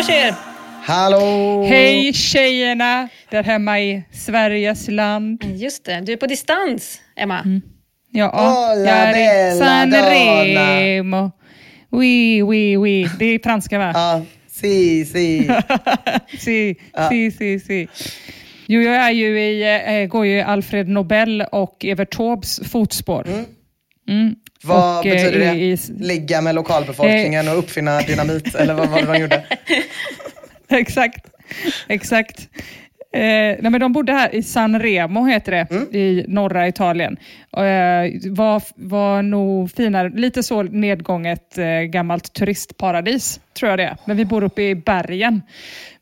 Hallå tjejer! Hallå! Hej tjejerna där hemma i Sveriges land. Just det, du är på distans, Emma. Ja, Hola, jag är i San. Remo. Oui, oui, oui. Det är franska va? Ja, si, si. si, si, si, si. Jo, jag är ju i, eh, går ju i Alfred Nobel och Evert Taubes fotspår. Mm. Vad Och, eh, betyder det? i- i- Ligga med lokalbefolkningen och uppfinna dynamit? Eller vad var det de gjorde? exakt. exakt. Eh, nej, men de bodde här i San Remo, heter det, Mm. i norra Italien. Eh, var, var nog finare, lite så nedgånget eh, gammalt turistparadis, tror jag det är. Men vi bor uppe i bergen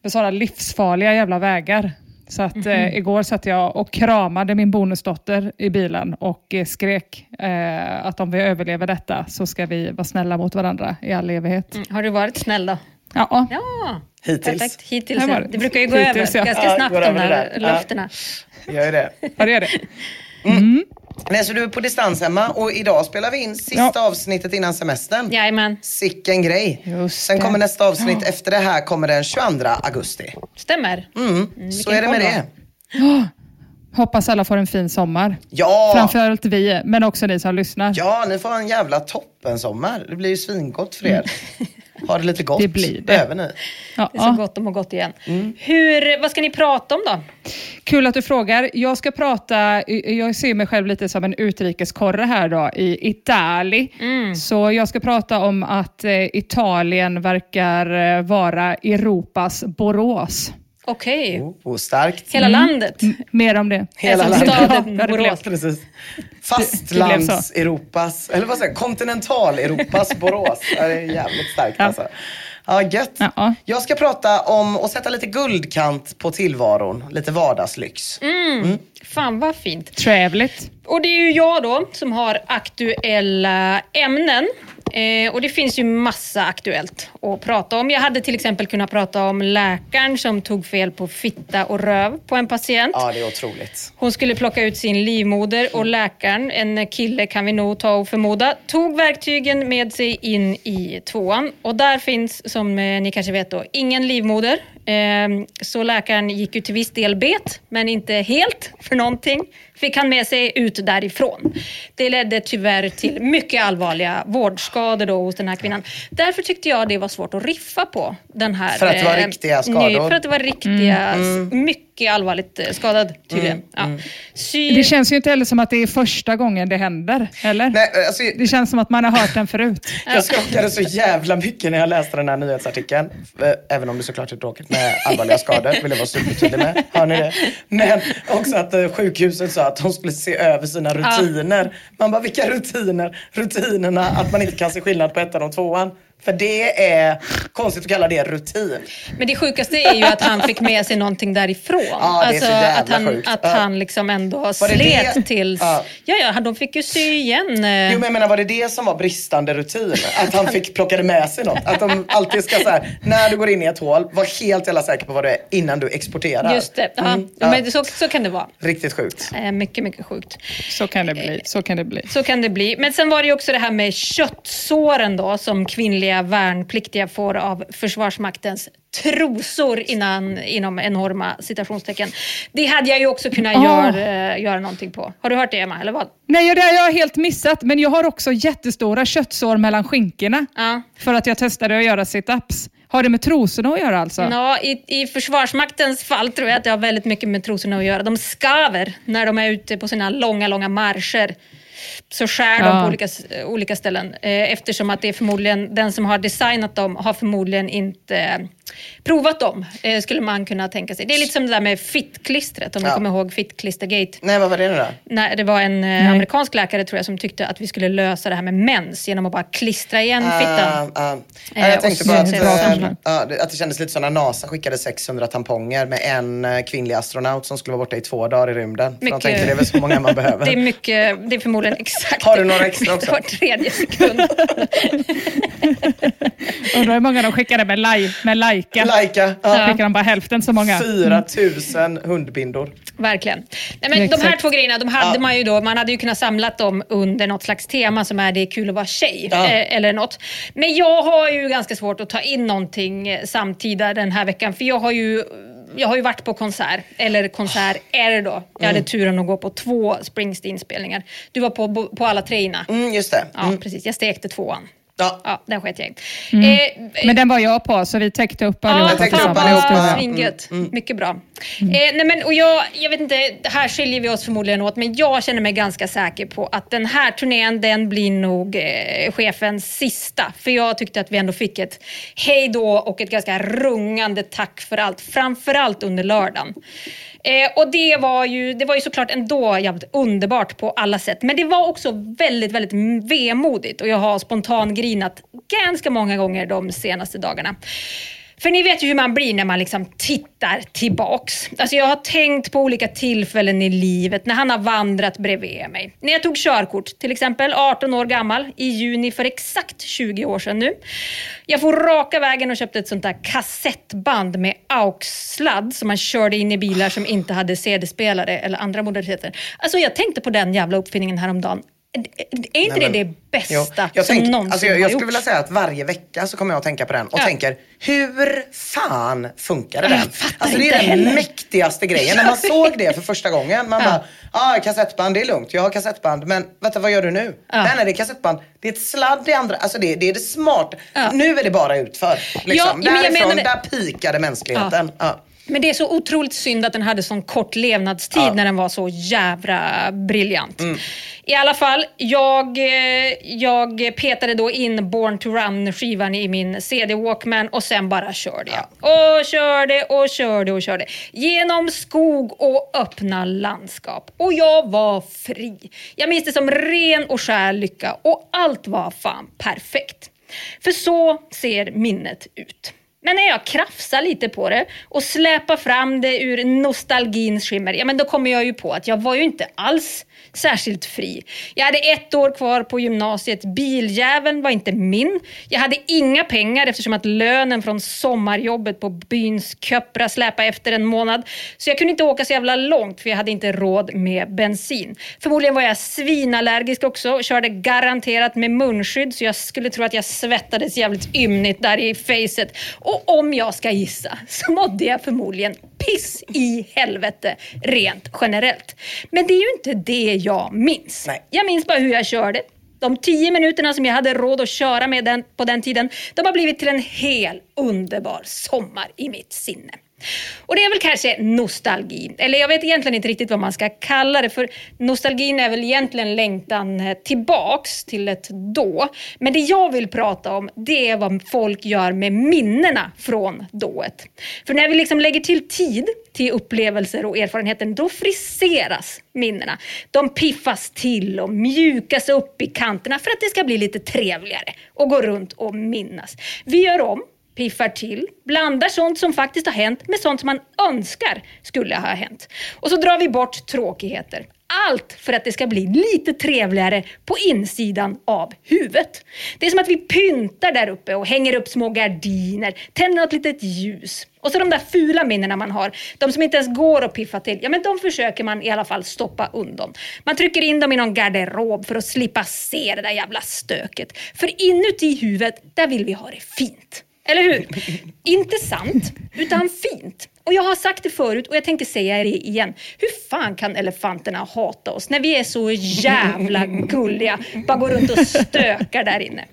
med sådana livsfarliga jävla vägar. Så att eh, igår satt jag och kramade min bonusdotter i bilen och eh, skrek eh, att om vi överlever detta så ska vi vara snälla mot varandra i all evighet. Mm, Har du varit snäll då? Ja, Ja, Hittills. perfekt. Hittills. Ja. det. Det brukar ju gå Hittills, över ja. ganska Ja, snabbt, går de där. Ja. löftena. Gör ju det. ja, det är det. Nej, så du är på distans hemma och idag spelar vi in sista Ja. avsnittet innan semestern. Jajamän, Sicken grej. Just Sen det. kommer nästa avsnitt efter det här kommer den 22 augusti. stämmer. Mm, så vilken är det med det. Hoppas alla får en fin sommar. Ja! Framförallt vi, men också ni som lyssnar. Ja, ni får en jävla toppensommar. Det blir ju svingott för er. Ha det lite gott. Det blir det. Behöver ni. Ja, Det är så gott om att gott igen. Hur, vad ska ni prata om då? Kul att du frågar. Jag ska prata, jag ser mig själv lite som en utrikeskorre här då, i Italien. Mm. Så jag ska prata om att eh, Italien verkar eh, vara Europas Borås. Okej, Oh, starkt. hela landet. Mer om det. Hela som landet. staden Ja, Borås. Precis. Fastlands-Europas, eller vad säger jag, kontinental-Europas Borås. Ja, Det är jävligt starkt Ja. alltså. Ja, gött. Ja. Jag ska prata om att sätta lite guldkant på tillvaron, lite vardagslyx. Mm. Fan vad fint. Trevligt. Och det är ju jag då som har aktuella ämnen. Eh, och det finns ju massa aktuellt att prata om. Jag hade till exempel kunnat prata om läkaren som tog fel på fitta och röv på en patient. Ja, det är otroligt. Hon skulle plocka ut sin livmoder och läkaren, en kille kan vi nog ta och förmoda, tog verktygen med sig in i tvåan. Och där finns, som eh, ni kanske vet då, ingen livmoder. Ehm, Så läkaren gick ju till viss del bet, men inte helt för någonting. Fick han med sig ut därifrån. Det ledde tyvärr till mycket allvarliga vårdskador då hos den här kvinnan. Därför tyckte jag det var svårt att riffa på den här... För att det var eh, riktiga skador? ny- För att det var riktiga, s- mycket mycket allvarligt eh, skadad tydligen. Mm, Ja. Sy- Det känns ju inte heller som att det är första gången det händer, eller? Nej, alltså, Det känns som att man har hört den förut. Jag skakade så jävla mycket när jag läste den här nyhetsartikeln. Eh, Även om det såklart är tråkigt med allvarliga skador, vill jag vara supertydlig med. Hör ni det? Men också att eh, sjukhuset sa att de skulle se över sina rutiner. Man bara, vilka rutiner? Rutinerna att man inte kan se skillnad på ettan och tvåan. För det är konstigt att kalla det rutin. Men det sjukaste är ju att han fick med sig någonting därifrån. Ja, det är så jävla att han, sjukt. att han liksom ändå det slet det? tills... Ja. Ja. ja, de fick ju sy igen. eh, Jo men jag menar var det det som var bristande rutin? Att han fick plocka med sig något? Att de alltid ska så här, när du går in i ett hål, var helt jävla säker på vad det är innan du exporterar. Just det. Ja. Mm, ja. Men så, så kan det vara. Riktigt sjukt. Eh, Mycket, mycket sjukt. Så kan det bli. Så kan det bli. Så kan det bli. Men sen var det ju också det här med köttsåren då som kvinnliga värnpliktiga får av Försvarsmaktens trosor innan, inom enorma citationstecken. Det hade jag ju också kunnat Ah. göra, eh, göra någonting på. Har du hört det Emma? Eller vad? Nej, det har jag helt missat, men jag har också jättestora köttsår mellan skinkorna. Ja. För att jag testade att göra sit-ups. Har det med trosorna att göra alltså? Ja, i, I Försvarsmaktens fall tror jag att det har väldigt mycket med trosorna att göra. De skaver när de är ute på sina långa, långa marscher. Så skär de Ja. på olika, olika ställen. Eh, eftersom att det är förmodligen, den som har designat dem har förmodligen inte provat dem, eh, skulle man kunna tänka sig. Det är lite som det där med fittklistret, om Ja. ni kommer ihåg fittklistergate. Nej vad var det nu då? Nej, det var en eh, amerikansk läkare tror jag som tyckte att vi skulle lösa det här med mens genom att bara klistra igen fittan. Ah, ah. Ja, jag tänkte så- att, bra eh, det- att det kändes lite som när NASA skickade 600 tamponger med en kvinnlig astronaut som skulle vara borta i två dagar i rymden. För de Mycket- tänkte det är väl så många man behöver. Det är mycket, det är förmodligen exakt Har du några extra också? var tredje sekund. Undrar hur många de skickade med, li- med Laika. Laika, ja. Skickade de bara hälften så många. 4 000 hundbindor. Verkligen. Nej, men de här två grejerna, de hade Ja. man ju då, man hade ju kunnat samlat dem under något slags tema som är det är kul att vara tjej. Ja. Eh, eller något. Men jag har ju ganska svårt att ta in någonting samtida den här veckan, för jag har ju jag har ju varit på konsert, eller konserter då. Jag hade turen att gå på två Springsteen-spelningar. Du var på, på alla tre Ina. Mm, just det. Ja, precis. Jag stekte tvåan. Ja. Ja, den sket jag i. Mm. Eh, Men den var jag på, så vi täckte upp allihopa täckte upp allihopa. Mm, svingött. Mycket bra. Eh, nej men, och jag, jag vet inte, här skiljer vi oss förmodligen åt, men jag känner mig ganska säker på att den här turnén, den blir nog eh, chefens sista. För jag tyckte att vi ändå fick ett hej då och ett ganska rungande tack för allt. Framförallt under lördagen. Eh, och det var, ju, det var ju såklart ändå jävligt underbart på alla sätt. Men det var också väldigt, väldigt vemodigt och jag har spontangrinat ganska många gånger de senaste dagarna. För ni vet ju hur man blir när man liksom tittar tillbaks. Alltså jag har tänkt på olika tillfällen i livet när han har vandrat bredvid mig. När jag tog körkort, till exempel 18 år gammal, i juni för exakt 20 år sedan nu. Jag får raka vägen och köpte ett sånt där kassettband med AUX-sladd som man körde in i bilar som inte hade CD-spelare eller andra moderniteter. Alltså jag tänkte på den jävla uppfinningen häromdagen. Är inte Nej, det men- det bästa Jo. Jag, som tänk, någonsin alltså jag, har jag skulle vilja säga att varje vecka så kommer jag att tänka på den och Ja. tänker, hur fan funkar det Jag den? Alltså det är den heller. mäktigaste grejen. När man såg det för första gången, man bara, ah, kassettband, det är lugnt, jag har kassettband, men vänta vad gör du nu? Ja. Nej, nej, det är kassettband, det är ett sladd i andra, alltså det, det är det smart. Ja. Nu är det bara utför. Liksom. Ja, men Därifrån, menar det- där pikade mänskligheten. Ja. Men det är så otroligt synd att den hade sån kort levnadstid Ja. när den var så jävra briljant. Mm. I alla fall, jag, jag petade då in Born to Run-skivan i min CD-Walkman och sen bara körde jag. Och körde och körde och körde. Genom skog och öppna landskap. Och jag var fri. Jag minns det som ren och skär lycka och allt var fan perfekt. För så ser minnet ut. Men när jag krafsar lite på det och släpar fram det ur nostalgins skimmer, ja men då kommer jag ju på att jag var ju inte alls särskilt fri. Jag hade ett år kvar på gymnasiet, biljäveln var inte min. Jag hade inga pengar eftersom att lönen från sommarjobbet på byns Köpra släpade efter en månad. Så jag kunde inte åka så jävla långt för jag hade inte råd med bensin. Förmodligen var jag svinallergisk också och körde garanterat med munskydd så jag skulle tro att jag svettades jävligt ymnigt där i facet. Och om jag ska gissa så mådde jag förmodligen piss i helvete rent generellt. Men det är ju inte det jag minns. Nej. Jag minns bara hur jag körde. De tio minuterna som jag hade råd att köra med den på den tiden, de har blivit till en hel underbar sommar i mitt sinne. Och det är väl kanske nostalgi, eller jag vet egentligen inte riktigt vad man ska kalla det, för nostalgin är väl egentligen längtan eh, tillbaks till ett då. Men det jag vill prata om, det är vad folk gör med minnena från dået. För när vi liksom lägger till tid till upplevelser och erfarenheter, då friseras minnena. De piffas till och mjukas upp i kanterna för att det ska bli lite trevligare och gå runt och minnas. Vi gör om piffar till, blandar sånt som faktiskt har hänt med sånt som man önskar skulle ha hänt. Och så drar vi bort tråkigheter. Allt för att det ska bli lite trevligare på insidan av huvudet. Det är som att vi pyntar där uppe och hänger upp små gardiner, tänder något litet ljus. Och så de där fula minnena man har, de som inte ens går att piffa till, ja men de försöker man i alla fall stoppa undan. Man trycker in dem i någon garderob för att slippa se det där jävla stöket. För inuti huvudet, där vill vi ha det fint. Eller hur? Inte sant, utan fint. Och jag har sagt det förut och jag tänker säga det igen. Hur fan kan elefanterna hata oss när vi är så jävla gulliga, bara går runt och stökar där inne?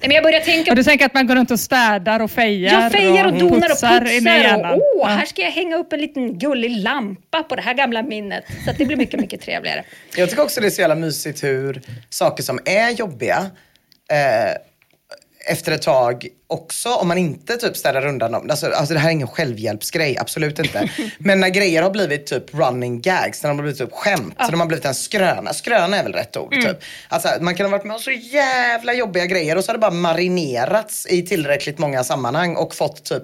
Nej, men jag börjar tänka... Och du tänker att man går runt och städar och fejar? Jag fejar och, och donar och putsar. Och, åh, här ska jag hänga upp en liten gullig lampa på det här gamla minnet. Så att det blir mycket, mycket trevligare. Jag tycker också det är så jävla mysigt hur saker som är jobbiga eh, efter ett tag också, om man inte typ städar undan dem. Alltså, alltså det här är ingen självhjälpsgrej, absolut inte. Men när grejer har blivit typ running gags, när de har blivit typ skämt, ja. så de har blivit en skröna. Skröna är väl rätt ord. Mm. Typ. Alltså, man kan ha varit med om så jävla jobbiga grejer och så har det bara marinerats i tillräckligt många sammanhang och fått typ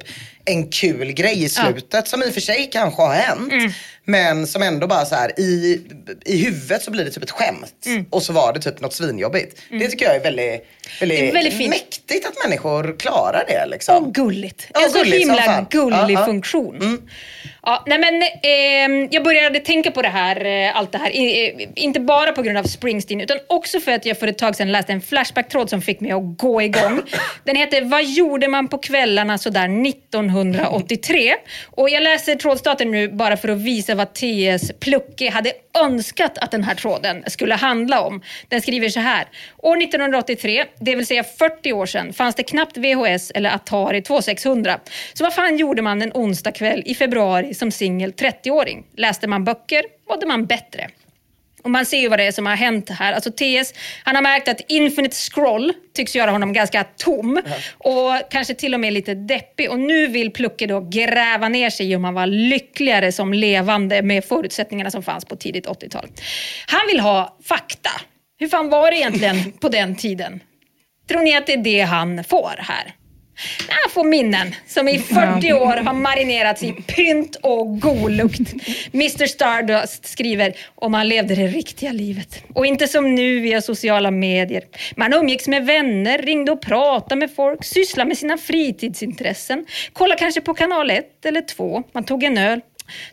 en kul grej i slutet ja. som i och för sig kanske har hänt. Mm. Men som ändå bara så här i, i huvudet så blir det typ ett skämt. Mm. Och så var det typ något svinjobbigt. Det tycker jag är väldigt, väldigt, väldigt mäktigt att människor klarar det. Liksom. Och gulligt. Ja, en så himla gullig ja, funktion. Mm. Ja, nej men, eh, jag började tänka på det här, eh, allt det här, I, inte bara på grund av Springsteen utan också för att jag för ett tag sedan läste en Flashback-tråd som fick mig att gå igång. Den heter Vad gjorde man på kvällarna sådär 1983? Och jag läser trådstarten nu bara för att visa vad T.S. Plucke hade önskat att den här tråden skulle handla om. Den skriver så här. År 1983, det vill säga 40 år sedan, fanns det knappt VHS eller Atari 2600. Så vad fan gjorde man en onsdagkväll i februari som singel 30-åring? Läste man böcker? Mådde man bättre? Och man ser ju vad det är som har hänt här. Alltså TS, han har märkt att Infinite Scroll tycks göra honom ganska tom mm. och kanske till och med lite deppig. Och nu vill Plucke då gräva ner sig i om han var lyckligare som levande med förutsättningarna som fanns på tidigt 80-tal. Han vill ha fakta. Hur fan var det egentligen på den tiden? Tror ni att det är det han får här? Han får minnen som i 40 år har marinerats i pynt och god lukt. Mr Stardust skriver om han levde det riktiga livet. Och inte som nu via sociala medier. Man umgicks med vänner, ringde och pratade med folk, sysslade med sina fritidsintressen, kollade kanske på kanal 1 eller 2, man tog en öl,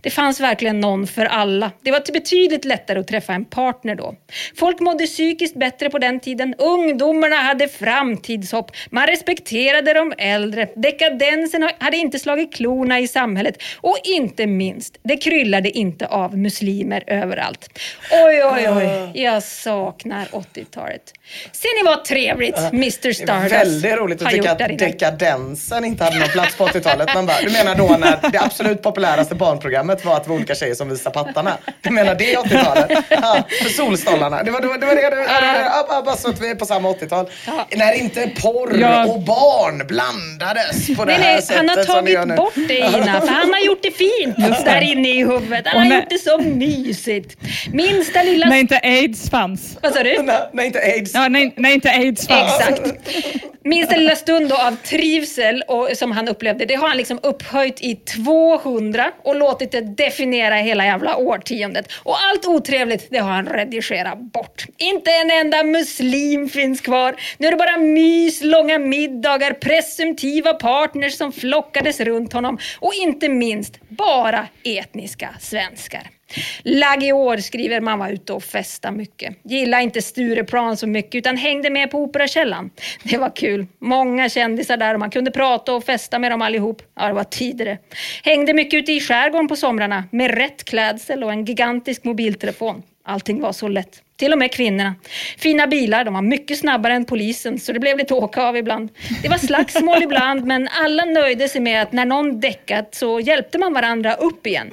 det fanns verkligen någon för alla. Det var betydligt lättare att träffa en partner då. Folk mådde psykiskt bättre på den tiden. Ungdomarna hade framtidshopp. Man respekterade de äldre. Dekadensen hade inte slagit klorna i samhället. Och inte minst, det kryllade inte av muslimer överallt. Oj, oj, oj. Jag saknar 80-talet. Ser ni vad trevligt Mr Stardust har Väldigt roligt att tycka att dekadensen inte hade någon plats på 80-talet. du menar då när det absolut populäraste barnprogrammet var att det var olika tjejer som visade pattarna? Du menar det 80-talet? Ja, för solstollarna. Det var, det var, det var det. Uh. Bara så att vi är på samma 80-tal. Uh. När inte porr ja. och barn blandades på det nej, här nej, sättet Han har tagit bort det Ina, för han har gjort det fint just där inne i huvudet. Han har när, gjort det så mysigt. Minsta lilla... När inte aids fanns. Vad sa du? När, när inte aids Ja, nej, nej, inte aids fanns. Exakt. Minsta lilla stund av trivsel och, som han upplevde, det har han liksom upphöjt i 200 och låtit det definiera hela jävla årtiondet. Och allt otrevligt, det har han redigerat bort. Inte en enda muslim finns kvar. Nu är det bara mys, långa middagar, presumtiva partners som flockades runt honom och inte minst bara etniska svenskar. Lagior skriver man var ute och festa mycket. Gillade inte Stureplan så mycket utan hängde med på Operakällan. Det var kul. Många kändisar där och man kunde prata och festa med dem allihop. Ja, det var tidigare. Hängde mycket ute i skärgården på somrarna med rätt klädsel och en gigantisk mobiltelefon. Allting var så lätt till och med kvinnorna. Fina bilar, de var mycket snabbare än polisen så det blev lite åka av ibland. Det var slagsmål ibland men alla nöjde sig med att när någon däckat så hjälpte man varandra upp igen.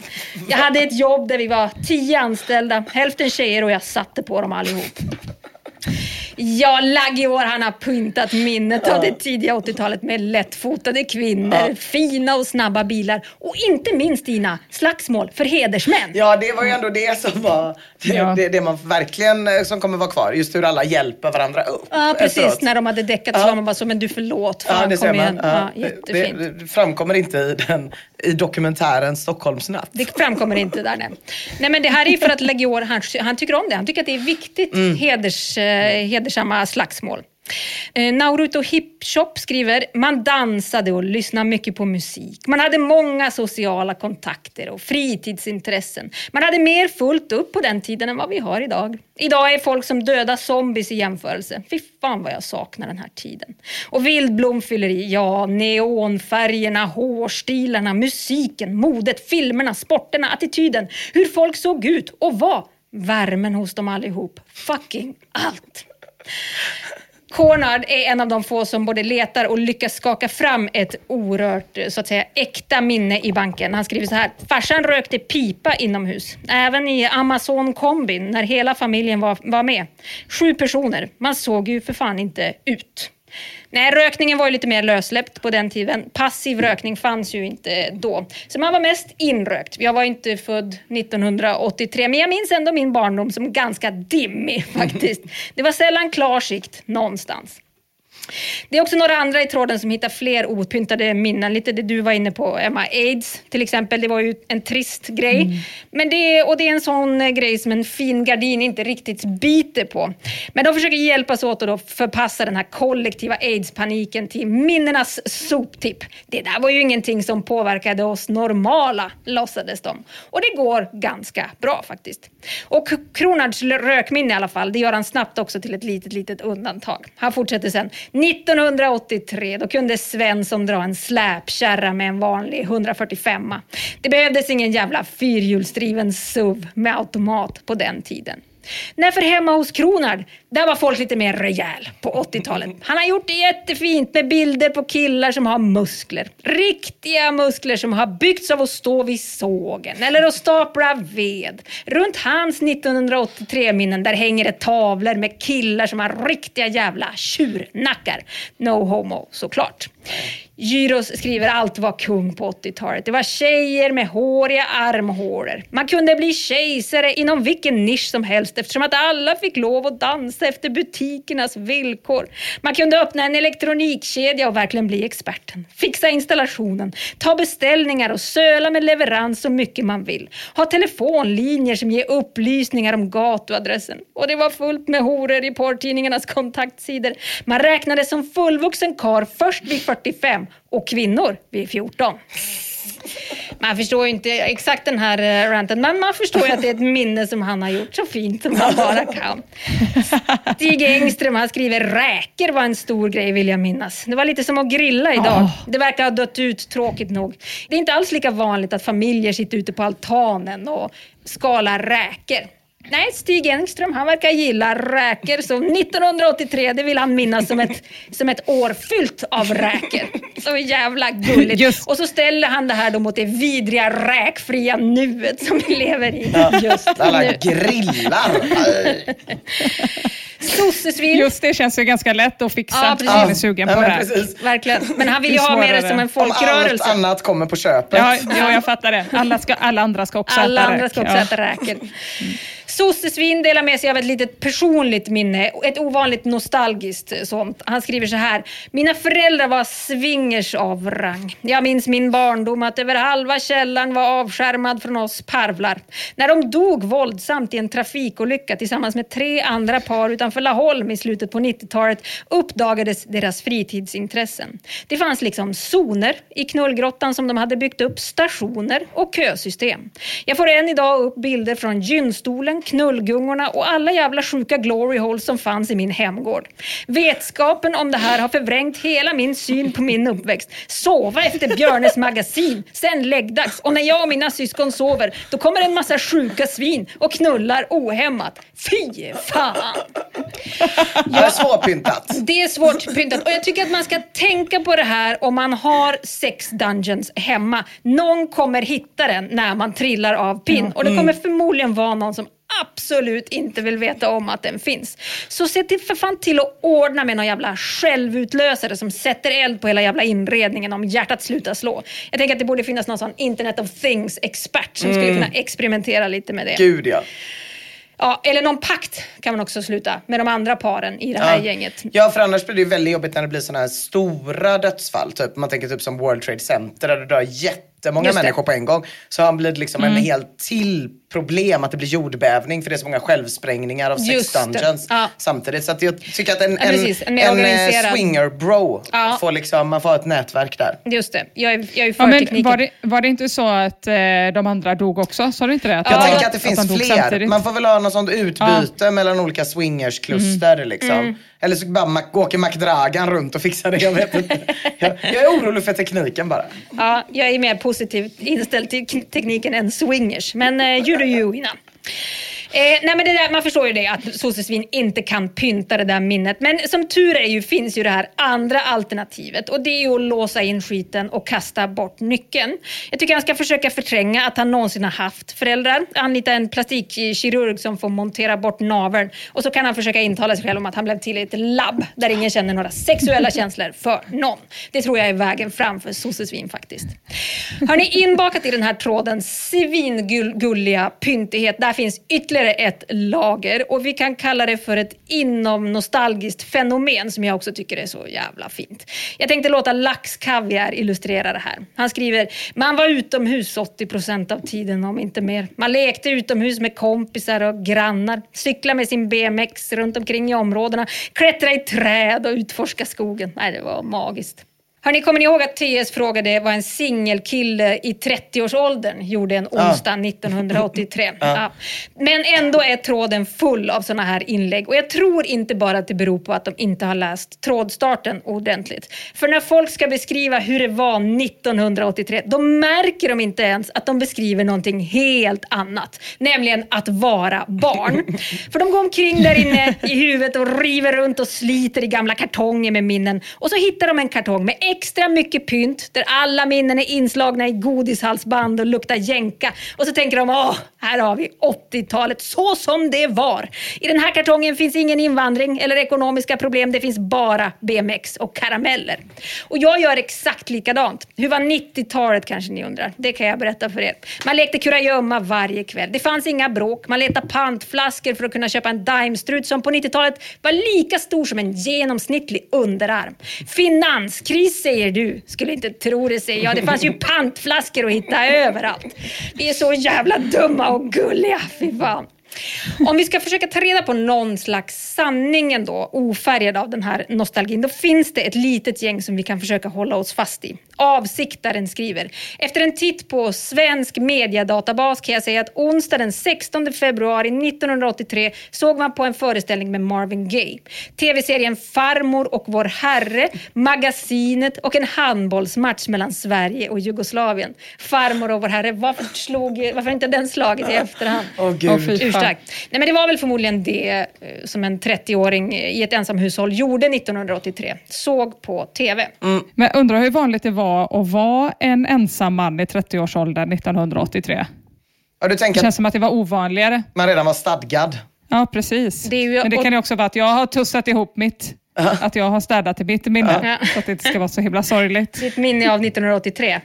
Jag hade ett jobb där vi var tio anställda, hälften tjejer och jag satte på dem allihop. Ja, Laggiår han har pyntat minnet av det tidiga 80-talet med lättfotade kvinnor, fina och snabba bilar och inte minst Ina, slagsmål för hedersmän. Ja, det var ju ändå det som var det, Ja. det, det man verkligen eh, som kommer vara kvar. Just hur alla hjälper varandra upp. Ja, precis. efteråt. När de hade däckat så Ja. var man bara så, men du förlåt, fan Ja, det ser man. Ja, Ja, jättefint. det, det framkommer inte i, den, i dokumentären Stockholmsnatt. Det framkommer inte där nej. Nej men det här är ju för att Legior, han, han tycker om det. Han tycker att det är viktigt, Mm. heders, eh, hedersamma slagsmål. Eh, Nauruto Hip Shop skriver, man dansade och lyssnade mycket på musik. Man hade många sociala kontakter och fritidsintressen. Man hade mer fullt upp på den tiden än vad vi har idag. Idag är folk som döda zombies i jämförelse. Fy fan vad jag saknar den här tiden. Och vildblomfylleri, ja, neonfärgerna, hårstilarna, musiken, modet, filmerna, sporterna, attityden, hur folk såg ut och var. Värmen hos dem allihop. Fucking allt. Cornard är en av de få som både letar och lyckas skaka fram ett orört, så att säga äkta minne i banken. Han skriver så här. Farsan rökte pipa inomhus. Även i Amazon kombin när hela familjen var, var med. Sju personer. Man såg ju för fan inte ut. Nej, rökningen var ju lite mer lössläppt på den tiden. Passiv rökning fanns ju inte då. Så man var mest inrökt. Jag var inte född 1983, men jag minns ändå min barndom som ganska dimmig faktiskt. Det var sällan klar sikt någonstans. Det är också några andra i tråden som hittar fler opyntade minnen. Lite det du var inne på, Emma. Aids till exempel, det var ju en trist grej. Men det och det är en sån eh, grej som en fin gardin inte riktigt biter på. Men de försöker hjälpas åt att förpassa den här kollektiva aids-paniken till minnenas soptipp. Det där var ju ingenting som påverkade oss normala, låtsades de. Och det går ganska bra faktiskt. Och Kronards rökminne i alla fall, det gör han snabbt också till ett litet, litet undantag. Han fortsätter sen. 1983, då kunde Svensson dra en släpkärra med en vanlig 145 Det behövdes ingen jävla fyrhjulsdriven SUV med automat på den tiden. Nej, för hemma hos Kronard, där var folk lite mer rejäl på 80-talet. Han har gjort det jättefint med bilder på killar som har muskler. Riktiga muskler som har byggts av att stå vid sågen eller att stapla ved. Runt hans 1983-minnen där hänger det tavlor med killar som har riktiga jävla tjurnackar. No homo såklart. Gyros skriver allt var kung på 80-talet. Det var tjejer med håriga armhålor. Man kunde bli kejsare inom vilken nisch som helst eftersom att alla fick lov att dansa efter butikernas villkor. Man kunde öppna en elektronikkedja och verkligen bli experten. Fixa installationen, ta beställningar och söla med leverans så mycket man vill. Ha telefonlinjer som ger upplysningar om gatuadressen. Och det var fullt med horor i porrtidningarnas kontaktsidor. Man räknades som fullvuxen kar först vid 45 och kvinnor vid 14. Man förstår ju inte exakt den här eh, ranten, men man förstår ju att det är ett minne som han har gjort så fint som han bara kan. Stig Engström han skriver räker var en stor grej vill jag minnas. Det var lite som att grilla idag. Det verkar ha dött ut tråkigt nog. Det är inte alls lika vanligt att familjer sitter ute på altanen och skalar räkor. Nej, Stig Engström han verkar gilla räkor så 1983 det vill han minnas som ett, som ett år fyllt av räkor. Så jävla gulligt. Just. Och så ställer han det här då mot det vidriga räkfria nuet som vi lever i just Alla nu. grillar. Sossesvin. Just det känns ju ganska lätt att fixa. Ja, Ja, precis. man är sugen Ja, på men det. här. precis. Verkligen. Men han vill ju ha med det som en Om allt folkrörelse. annat kommer på köpet. Ja, ja, jag fattar det. Alla, ska, alla andra ska också Alla äta andra räk. ska också Ja. äta räkor. Sossesvin delar med sig av ett litet personligt minne, ett ovanligt nostalgiskt sånt. Han skriver så här. Mina föräldrar var swingers av rang. Jag minns min barndom att över halva källaren var avskärmad från oss parvlar. När de dog våldsamt i en trafikolycka tillsammans med tre andra par utanför Laholm i slutet på 90-talet uppdagades deras fritidsintressen. Det fanns liksom zoner i knullgrottan som de hade byggt upp, stationer och kösystem. Jag får än idag upp bilder från gynstolen, knullgungorna och alla jävla sjuka glory holes som fanns i min hemgård. Vetskapen om det här har förvrängt hela min syn på min uppväxt. Sova efter Björnes magasin, sen läggdags och när jag och mina syskon sover då kommer en massa sjuka svin och knullar ohämmat. Fy fan! Det är svårpyntat. Det är svårt pyntat och jag tycker att man ska tänka på det här om man har sex dungeons hemma. Någon kommer hitta den när man trillar av pinn och det kommer förmodligen vara någon som absolut inte vill veta om att den finns. Så se till för fan till att ordna med någon jävla självutlösare som sätter eld på hela jävla inredningen om hjärtat slutar slå. Jag tänker att det borde finnas någon sån internet of things-expert som skulle kunna experimentera lite med det. Gud ja. Ja, eller någon pakt kan man också sluta med de andra paren i det här Ja. gänget. Ja, för annars blir det ju väldigt jobbigt när det blir sådana här stora dödsfall. Typ, man tänker typ som World Trade Center där det dör jättemånga Just det. människor på en gång. Så har blir det liksom Mm. en helt till problem att det blir jordbävning för det är så många självsprängningar av sex dungeons Ja. samtidigt. Så att jag tycker att en, Ja, precis. En en, eh, swinger bro Ja. får liksom, man får ha ett nätverk där. Just det, jag är, jag är för Ja, men tekniken. var, det, var det inte så att eh, de andra dog också? Sa du inte det? Att Jag tänker att det finns de dog fler. samtidigt? Man får väl ha något sånt utbyte mellan olika swingerskluster. Liksom. Mm. Eller så bara Mac- åker McDragan runt och fixar det. Jag, vet inte. jag, jag är orolig för tekniken bara. Ja, jag är mer positivt inställd till tekniken än swingers. Men eh, you do you, Eh, nej men det där, man förstår ju det att sossesvin inte kan pynta det där minnet. Men som tur är ju finns ju det här andra alternativet och det är ju att låsa in skiten och kasta bort nyckeln. Jag tycker han ska försöka förtränga att han någonsin har haft föräldrar. Anlita en plastikkirurg som får montera bort naveln och så kan han försöka intala sig själv om att han blev till i ett labb där ingen känner några sexuella känslor för någon. Det tror jag är vägen fram för sossesvin faktiskt. Har ni inbakat i den här tråden svingulliga pyntighet? Där finns ytterligare ett lager och vi kan kalla det för ett inomnostalgiskt fenomen som jag också tycker är så jävla fint. Jag tänkte låta Lax Kaviar illustrera det här. Han skriver, man var utomhus 80 procent av tiden om inte mer. Man lekte utomhus med kompisar och grannar, cyklade med sin BMX runt omkring i områdena, klättrade i träd och utforska skogen. Nej, det var magiskt. Hörni, kommer ni ihåg att TS frågade vad en singelkille i 30-årsåldern gjorde en onsdag 1983? Ja. Men ändå är tråden full av sådana här inlägg och jag tror inte bara att det beror på att de inte har läst trådstarten ordentligt. För när folk ska beskriva hur det var 1983, då märker de inte ens att de beskriver någonting helt annat, nämligen att vara barn. För de går omkring där inne i huvudet och river runt och sliter i gamla kartonger med minnen och så hittar de en kartong med extra mycket pynt där alla minnen är inslagna i godishalsband och luktar jänka. Och så tänker de, åh, här har vi 80-talet så som det var. I den här kartongen finns ingen invandring eller ekonomiska problem. Det finns bara BMX och karameller. Och jag gör exakt likadant. Hur var 90-talet kanske ni undrar? Det kan jag berätta för er. Man lekte kurragömma varje kväll. Det fanns inga bråk. Man letade pantflaskor för att kunna köpa en daimstrut som på 90-talet var lika stor som en genomsnittlig underarm. Finanskris säger du. Skulle inte tro det säger jag. Det fanns ju pantflaskor att hitta överallt. Vi är så jävla dumma och gulliga. Fy fan. Om vi ska försöka ta reda på någon slags sanning ändå, ofärgad av den här nostalgin, då finns det ett litet gäng som vi kan försöka hålla oss fast i. Avsiktaren skriver, efter en titt på svensk mediadatabas kan jag säga att onsdag den 16 februari 1983 såg man på en föreställning med Marvin Gaye. TV-serien Farmor och vår Herre, Magasinet och en handbollsmatch mellan Sverige och Jugoslavien. Farmor och vår Herre, varför, slog, varför inte den slagit i efterhand? Åh gud. Åh, Urstarkt. Nej, men det var väl förmodligen det eh, som en 30-åring i ett ensamhushåll gjorde 1983. Såg på TV. Men undrar hur vanligt det var att vara en ensam man i 30-årsåldern 1983? Ja, du Det tänker känns att som att det var ovanligare. man redan var stadgad. Ja, precis. Det ju- Men det kan ju också vara att jag har tussat ihop mitt. Att jag har städat i mitt minne. Ja. Så att det inte ska vara så himla sorgligt. Sitt minne av 1983.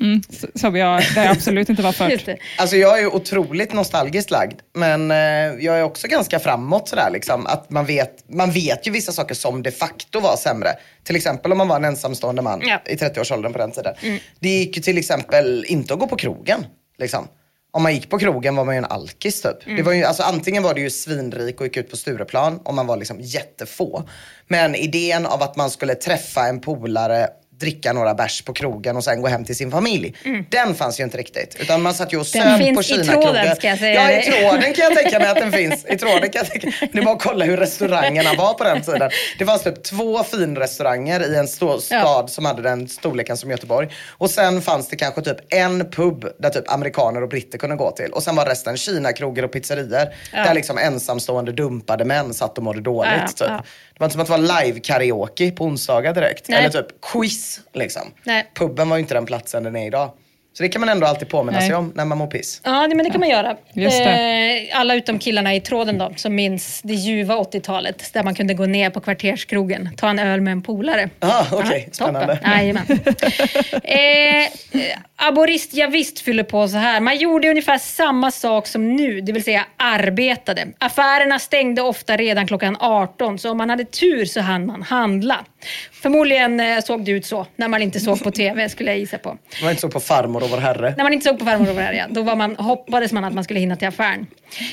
Mm, som jag, där jag absolut inte var det. Alltså jag är ju otroligt nostalgiskt lagd. Men eh, jag är också ganska framåt sådär liksom. Att man vet, man vet ju vissa saker som de facto var sämre. Till exempel om man var en ensamstående man Ja. i 30-årsåldern på den tiden. Det gick ju till exempel inte att gå på krogen. Liksom. Om man gick på krogen var man ju en alkis typ. Det var ju, alltså, antingen var du ju svinrik och gick ut på Stureplan om man var liksom jättefå. Men idén av att man skulle träffa en polare dricka några bärs på krogen och sen gå hem till sin familj. Den fanns ju inte riktigt. Utan man satt ju och Mm. Den söp på finns i tråden, ska jag säga Ja, i tråden kan jag tänka mig att den finns. I tråden kan jag tänka. Det är bara att kolla hur restaurangerna var på den tiden. Det fanns typ två finrestauranger i en stad som hade den storleken som Göteborg. Och sen fanns det kanske typ en pub där typ amerikaner och britter kunde gå till. Och sen var resten Kina-krogar och pizzerior. Där liksom ensamstående dumpade män satt och mådde dåligt. Ja, typ. Det var inte som att det var live-karaoke på onsdagar direkt. Nej. Eller typ quiz liksom. Nej. Puben var ju inte den platsen den är idag. Så det kan man ändå alltid påminna Nej. sig om när man mår piss. Ja, det- men det kan man göra. Just det. Eh, Alla utom killarna i tråden då, som minns det ljuva 80-talet där man kunde gå ner på kvarterskrogen, ta en öl med en polare. Ah, okej. Ja, Spännande. toppen. Jajamän. eh, eh, aborist, jag visst fyller på så här. Man gjorde ungefär samma sak som nu, det vill säga arbetade. Affärerna stängde ofta redan klockan 18, så om man hade tur så hann man handla. Förmodligen eh, såg det ut så när man inte såg på TV, skulle jag gissa på. Det var inte så på farmor och vår herre. När man inte såg på farmor och vår herre, ja, då var man, hoppades man att man skulle hinna till affären.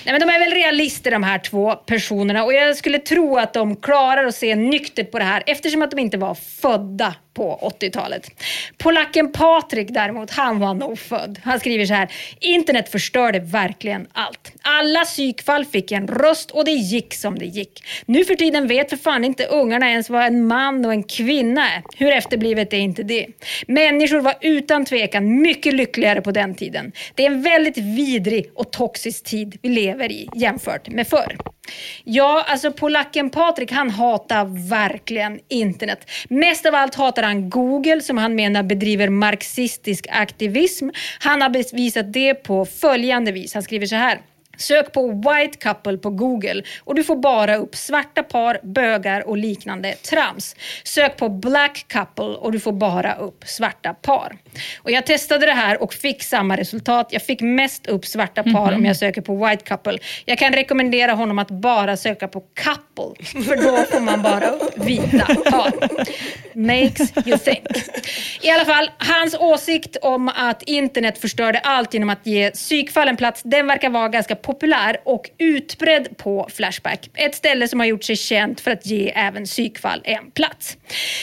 Nej, men de är väl realister de här två personerna och jag skulle tro att de klarar att se nyktert på det här eftersom att de inte var födda på 80-talet. Polacken Patrik däremot, han var nog född. Han skriver så här. Internet förstörde verkligen allt. Alla psykfall fick en röst och det gick som det gick. Nu för tiden vet för fan inte ungarna ens vad en man och en kvinna är. Hur efterblivet är inte det? Människor var utan tvekan mycket mycket lyckligare på den tiden. Det är en väldigt vidrig och toxisk tid vi lever i jämfört med förr. Ja, alltså polacken Patrik han hatar verkligen internet. Mest av allt hatar han Google som han menar bedriver marxistisk aktivism. Han har bevisat det på följande vis. Han skriver så här. Sök på white couple på Google och du får bara upp svarta par, bögar och liknande trams. Sök på black couple och du får bara upp svarta par. Och jag testade det här och fick samma resultat. Jag fick mest upp svarta par om jag söker på white couple. Jag kan rekommendera honom att bara söka på couple för då får man bara upp vita par. Makes you think. I alla fall, hans åsikt om att internet förstörde allt genom att ge psykfall en plats, den verkar vara ganska populär och utbredd på Flashback. Ett ställe som har gjort sig känt för att ge även psykfall en plats.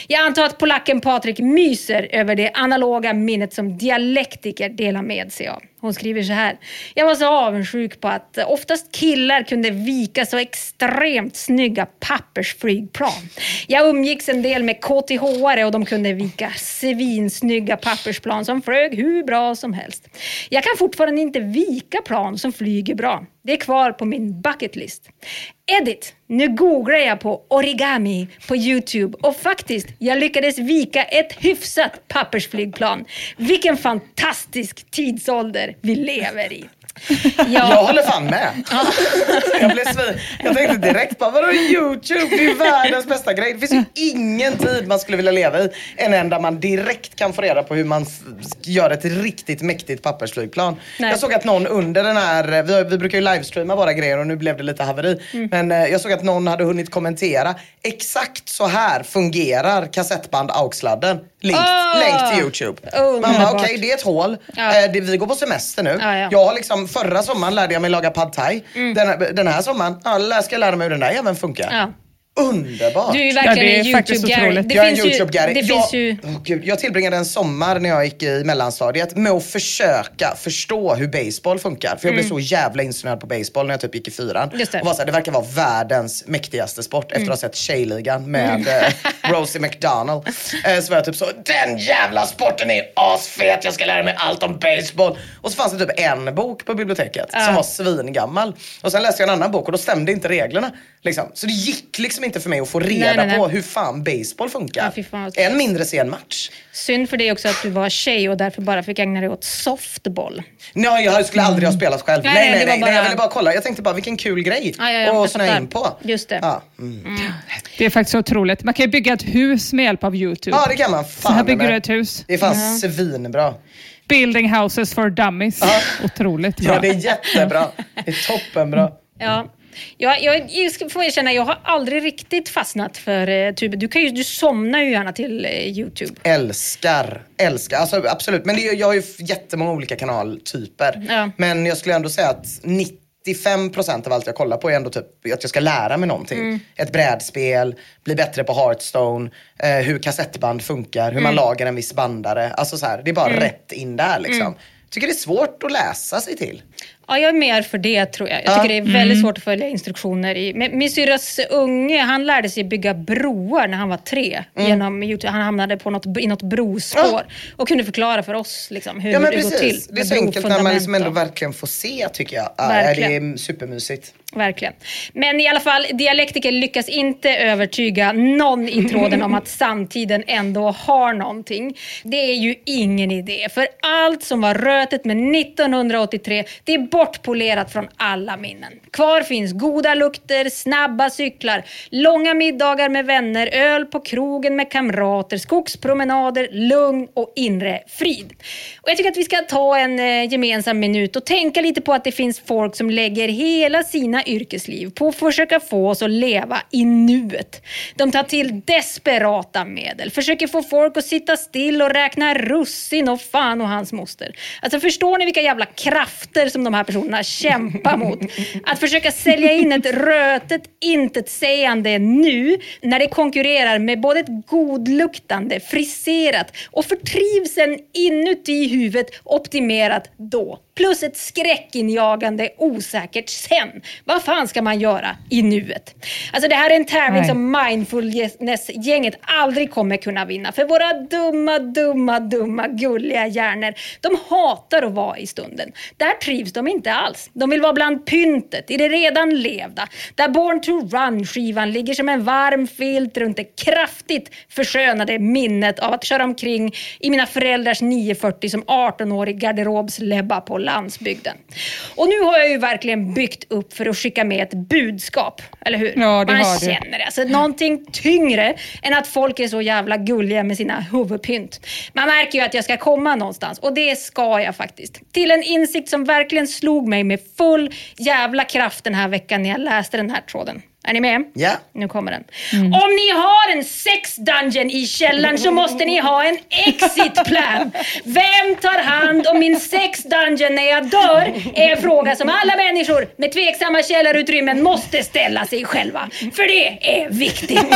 Jag antar att polacken Patrik myser över det analoga minnet som dialektiker delar med sig av. Hon skriver så här. Jag var så avundsjuk på att oftast killar kunde vika så extremt snygga pappersflygplan. Jag umgicks en del med KTH och de kunde vika svinsnygga pappersplan som flög hur bra som helst. Jag kan fortfarande inte vika plan som flyger bra. Det är kvar på min bucket list. Edit! Nu googlar jag på origami på Youtube och faktiskt, jag lyckades vika ett hyfsat pappersflygplan. Vilken fantastisk tidsålder vi lever i. Jag håller fan med. jag, blev svin. jag tänkte direkt bara, vadå YouTube? Det är världens bästa grej. Det finns ju ingen tid man skulle vilja leva i än en där man direkt kan få reda på hur man gör ett riktigt mäktigt pappersflygplan. Nej. Jag såg att någon under den här, vi, vi brukar ju livestreama våra grejer och nu blev det lite haveri. Mm. Men eh, jag såg att någon hade hunnit kommentera. Exakt så här fungerar kassettband AUX-sladden. Länk, Åh! länk till YouTube. Man bara, Underbart. okej det är ett hål. Ja. Eh, det, vi går på semester nu. Ja, ja. Jag har liksom, förra sommaren lärde jag mig laga pad thai. Mm. Den, här- den här sommaren ja, ska jag lära mig hur den där även funkar. Ja. Underbart! Du är ju Ja, verkligen det är en faktiskt YouTube-Gary. Det jag är en finns ju-. Det jag, finns ju... Åh, Gud, jag tillbringade en sommar när jag gick i mellanstadiet med att försöka förstå hur baseball funkar. För jag blev så jävla insnöad på baseball när jag typ gick i fyran. Mm. Just det. Mm. Och var så här, det verkar vara världens mäktigaste sport efter att ha sett Tjejligan med eh, Rosie McDonald. Eh, så var jag typ så, den jävla sporten är asfet, jag ska lära mig allt om baseball. Och så fanns det typ en bok på biblioteket som var svingammal. Och sen läste jag en annan bok och då stämde inte reglerna. Liksom. Så det gick liksom inte för mig att få reda Nej, nej, nej. på hur fan baseball funkar. Ja, fan Än mindre se en match. Synd för dig också att du var tjej och därför bara fick ägna dig åt softboll. Nej, jag skulle aldrig ha spelat själv. Nej, Nej, nej, nej, nej, jag bara- ville bara kolla. Jag tänkte bara vilken kul grej Ja, ja, ja, att snöa in på. Just det. Ja, mm. Det är faktiskt otroligt. Man kan ju bygga ett hus med hjälp av YouTube. ja det kan man. Så här Fan bygger du ett hus. Det är fan svinbra. Building houses for dummies. Ja. Otroligt bra. Ja, det är jättebra. Det är toppenbra. Ja. Ja, jag, jag ska- får erkänna, jag har aldrig riktigt fastnat för eh, tuber. Du, kan ju, du somnar ju gärna till eh, YouTube. Älskar, älskar. Alltså absolut. Men det, jag har ju jättemånga olika kanaltyper. Ja. Men jag skulle ändå säga att 95% av allt jag kollar på är ändå typ att jag ska lära mig någonting. Mm. Ett brädspel, bli bättre på Hearthstone, eh, hur kassettband funkar, hur man Mm. lagar en viss bandare. Alltså så här, det är bara rätt in där liksom. Tycker det är svårt att läsa sig till. Ja, jag är mer för det tror jag. Jag Ja. tycker det är väldigt svårt att följa instruktioner i. Men min syrras unge, han lärde sig bygga broar när han var tre. Genom YouTube. Han hamnade på något, i något brospår och kunde förklara för oss liksom, hur Ja men det går till. precis. Det är så enkelt när man liksom ändå verkligen får se tycker jag. Ja, Verkligen. Det är supermysigt. Verkligen. Men i alla fall, dialektiker lyckas inte övertyga någon i tråden om att samtiden ändå har någonting. Det är ju ingen idé, för allt som var rötet med 1983, det är bortpolerat från alla minnen. Kvar finns goda lukter, snabba cyklar, långa middagar med vänner, öl på krogen med kamrater, skogspromenader, lugn och inre frid. Och jag tycker att vi ska ta en eh, gemensam minut och tänka lite på att det finns folk som lägger hela sina yrkesliv på att försöka få oss att leva i nuet. De tar till desperata medel, försöker få folk att sitta still och räkna russin och fan och hans moster. Alltså förstår ni vilka jävla krafter som de här personerna kämpa mot? Att försöka sälja in ett rötet intetsägande nu när det konkurrerar med både ett godluktande, friserat och för trivseln inuti huvudet optimerat då. Plus ett skräckinjagande osäkert sen. Vad fan ska man göra i nuet? Alltså det här är en tävling Nej. som mindfulness-gänget aldrig kommer kunna vinna. För våra dumma, dumma, dumma, gulliga hjärnor, de hatar att vara i stunden. Där trivs de inte alls. De vill vara bland pyntet, i det redan levda. Där Born to Run-skivan ligger som en varm filt runt det kraftigt förskönade minnet av att köra omkring i mina föräldrars 940 som 18-årig garderobslebba på landsbygden. Och nu har jag ju verkligen byggt upp för att skicka med ett budskap, eller hur? Ja, det Man har känner det. Alltså, någonting tyngre än att folk är så jävla gulliga med sina huvudpynt. Man märker ju att jag ska komma någonstans och det ska jag faktiskt. Till en insikt som verkligen slog mig med full jävla kraft den här veckan när jag läste den här tråden. Är ni med? Ja. Nu kommer den. Om ni har en sex dungeon i källaren så måste ni ha en exit plan. Vem tar hand om min sex dungeon när jag dör? Är en fråga som alla människor med tveksamma källarutrymmen måste ställa sig själva. För det är viktigt.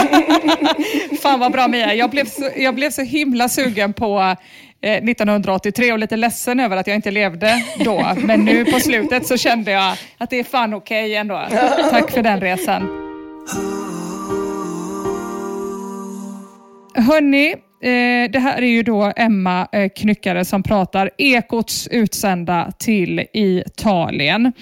Fan vad bra Mia. Jag blev så, jag blev så himla sugen på Eh, 1983 och lite ledsen över att jag inte levde då. Men nu på slutet så kände jag att det är fan okej ändå. Tack för den resan. Hörni, eh, det här är ju då Emma eh, Knyckare som pratar, Ekots utsända till Italien.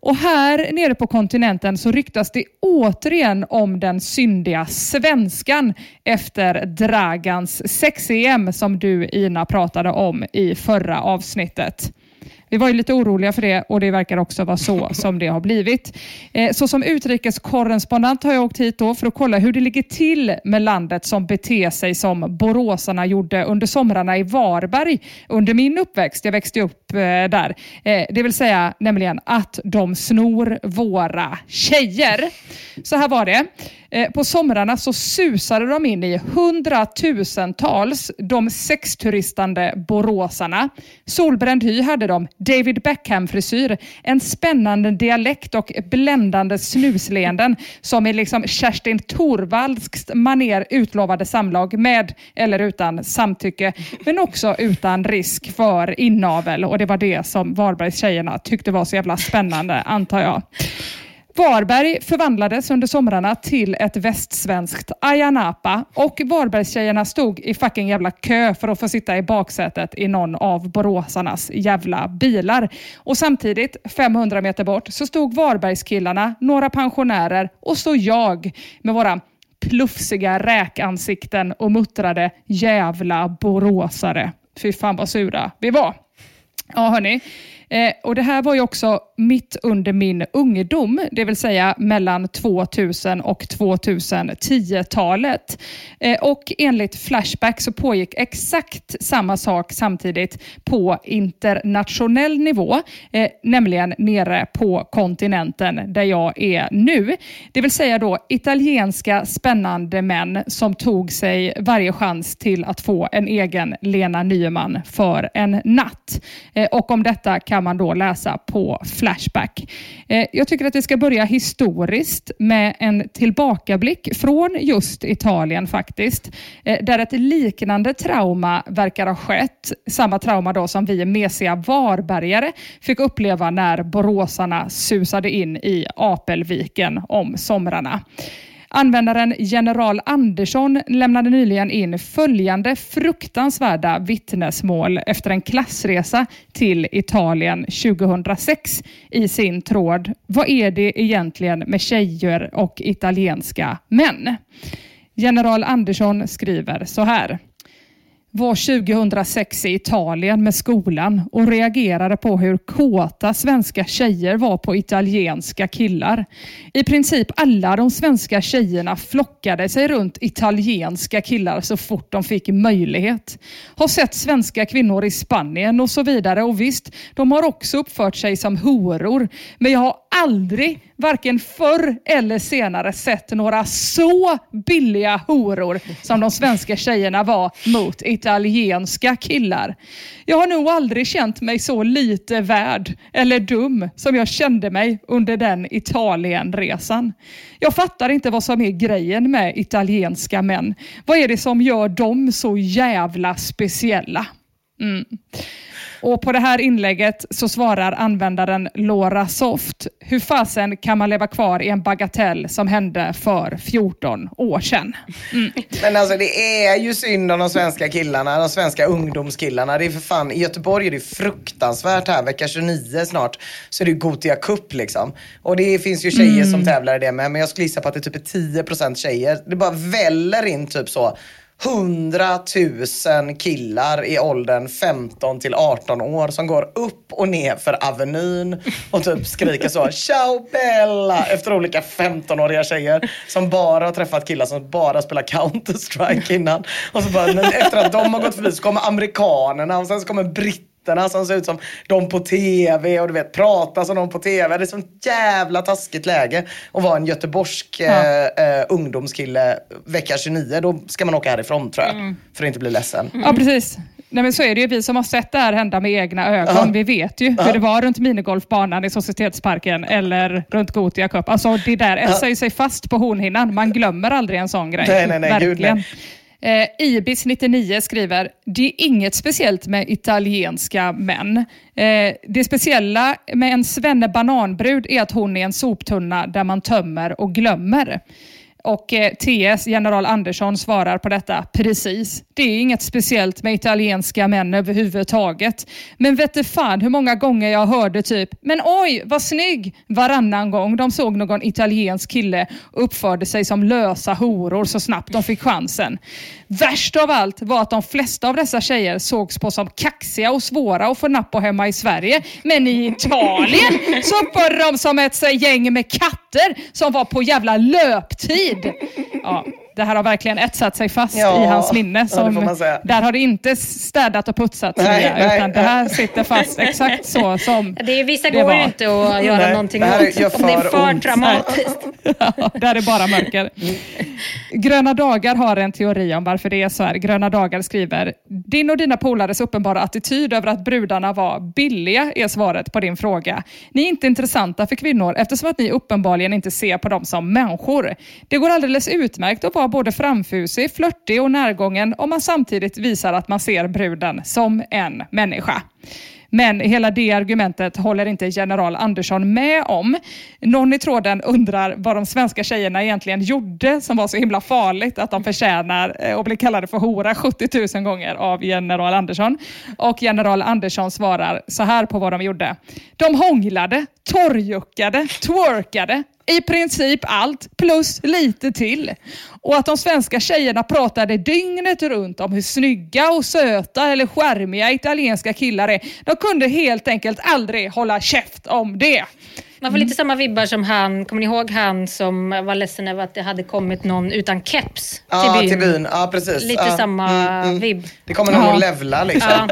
Och här nere på kontinenten så ryktas det återigen om den syndiga svenskan efter Dragans sex-EM som du Ina pratade om i förra avsnittet. Vi var ju lite oroliga för det och det verkar också vara så som det har blivit. Eh, Så som utrikeskorrespondent har jag åkt hit då för att kolla hur det ligger till med landet som beter sig som boråsarna gjorde under somrarna i Varberg under min uppväxt. Jag växte upp eh, där. Eh, Det vill säga nämligen att de snor våra tjejer. Så här var det. Eh, på somrarna så susade de in i hundratusentals de sexturistande boråsarna. Solbränd hy hade de, David Beckham-frisyr, en spännande dialekt och bländande snusleenden som i liksom Kerstin Thorvaldskt maner utlovade samlag med eller utan samtycke, men också utan risk för inavel. Och det var det som Varbergstjejerna tyckte var så jävla spännande, antar jag. Varberg förvandlades under somrarna till ett västsvenskt Ayia Napa och Varbergstjejerna stod i fucking jävla kö för att få sitta i baksätet i någon av boråsarnas jävla bilar. Och samtidigt, 500 meter bort, så stod Varbergskillarna, några pensionärer och så jag med våra plufsiga räkansikten och muttrade jävla boråsare. Fy fan vad sura vi var. Ja, hörni. Eh, och det här var ju också mitt under min ungdom, det vill säga mellan 2000 och 2010-talet. Eh, och enligt Flashback så pågick exakt samma sak samtidigt på internationell nivå, eh, nämligen nere på kontinenten där jag är nu. Det vill säga då italienska spännande män som tog sig varje chans till att få en egen Lena Nyman för en natt. Eh, och om detta kan kan man då läsa på Flashback. Eh, jag tycker att vi ska börja historiskt med en tillbakablick från just Italien faktiskt, eh, där ett liknande trauma verkar ha skett. Samma trauma då som vi mesiga varbergare fick uppleva när boråsarna susade in i Apelviken om somrarna. Användaren General Andersson lämnade nyligen in följande fruktansvärda vittnesmål efter en klassresa till Italien 2006 i sin tråd Vad är det egentligen med tjejer och italienska män? General Andersson skriver så här var 2006 i Italien med skolan och reagerade på hur kåta svenska tjejer var på italienska killar. I princip alla de svenska tjejerna flockade sig runt italienska killar så fort de fick möjlighet. Har sett svenska kvinnor i Spanien och så vidare och visst, de har också uppfört sig som horor. Men jag har aldrig, varken förr eller senare, sett några så billiga horor som de svenska tjejerna var mot italienska killar. Jag har nog aldrig känt mig så lite värd eller dum som jag kände mig under den Italienresan. Jag fattar inte vad som är grejen med italienska män. Vad är det som gör dem så jävla speciella? Mm. Och på det här inlägget så svarar användaren Laura Soft. Hur fasen kan man leva kvar i en bagatell som hände för 14 år sedan? Mm. Men alltså det är ju synd om de svenska killarna, de svenska ungdomskillarna. Det är för fan, i Göteborg är det fruktansvärt här. Vecka 29 snart så är det Gotia Cup liksom. Och det finns ju tjejer mm. som tävlar i det med, men jag skulle gissa på att det typ är typ 10% tjejer. Det bara väller in typ så 100 000 killar i åldern 15 till 18 år som går upp och ner för Avenyn och typ skriker så “Ciao Bella” efter olika 15-åriga tjejer som bara har träffat killar som bara spelar Counter-Strike innan. Och så bara, efter att de har gått förbi så kommer amerikanerna och sen så kommer britterna britterna som ser ut som de på tv och du vet prata som de på tv. Det är sånt jävla taskigt läge att vara en göteborgsk ja. eh, ungdomskille vecka 29. Då ska man åka härifrån tror jag, mm. för att inte bli ledsen. Ja, precis. Nej, men så är det ju. Vi som har sett det här hända med egna ögon, Aha. vi vet ju Aha. hur det var runt minigolfbanan i Societetsparken eller runt Gotia Cup. Alltså det där etsar sig fast på hornhinnan. Man glömmer aldrig en sån grej. Nej, nej, nej, Verkligen. Gud, nej. Eh, Ibis99 skriver, det är inget speciellt med italienska män. Eh, det speciella med en svenne bananbrud är att hon är en soptunna där man tömmer och glömmer. Och eh, TS, general Andersson, svarar på detta precis. Det är inget speciellt med italienska män överhuvudtaget. Men vet du fan hur många gånger jag hörde typ “men oj, vad snygg” varannan gång de såg någon italiensk kille och uppförde sig som lösa horor så snabbt de fick chansen. Värst av allt var att de flesta av dessa tjejer sågs på som kaxiga och svåra att få napp på hemma i Sverige. Men i Italien så uppförde de som ett gäng med katter som var på jävla löptid. Ja, det här har verkligen etsat sig fast ja, i hans minne. Som, ja, där har det inte städat och putsat nej, nej, utan nej. det här sitter fast exakt så som det är, Vissa det går ju inte att göra nej, någonting åt om det är för ont. dramatiskt. ja, där är bara mörker. Gröna dagar har en teori om varför det är så här. Gröna dagar skriver, din och dina polares uppenbara attityd över att brudarna var billiga är svaret på din fråga. Ni är inte intressanta för kvinnor eftersom att ni uppenbarligen inte ser på dem som människor. Det går alldeles utmärkt att vara både framfusig, flörtig och närgången om man samtidigt visar att man ser bruden som en människa. Men hela det argumentet håller inte general Andersson med om. Någon i tråden undrar vad de svenska tjejerna egentligen gjorde som var så himla farligt att de förtjänar eh, att bli kallade för hora 70 000 gånger av general Andersson. Och general Andersson svarar så här på vad de gjorde. De hånglade, torrjuckade, twerkade, i princip allt plus lite till. Och att de svenska tjejerna pratade dygnet runt om hur snygga och söta eller skärmiga italienska killar är. De kunde helt enkelt aldrig hålla käft om det. Man får lite samma vibbar som han, kommer ni ihåg han som var ledsen över att det hade kommit någon utan keps till byn? till byn. Ja, precis. Lite ja. samma vibb. Det kommer någon Ja. att levla liksom.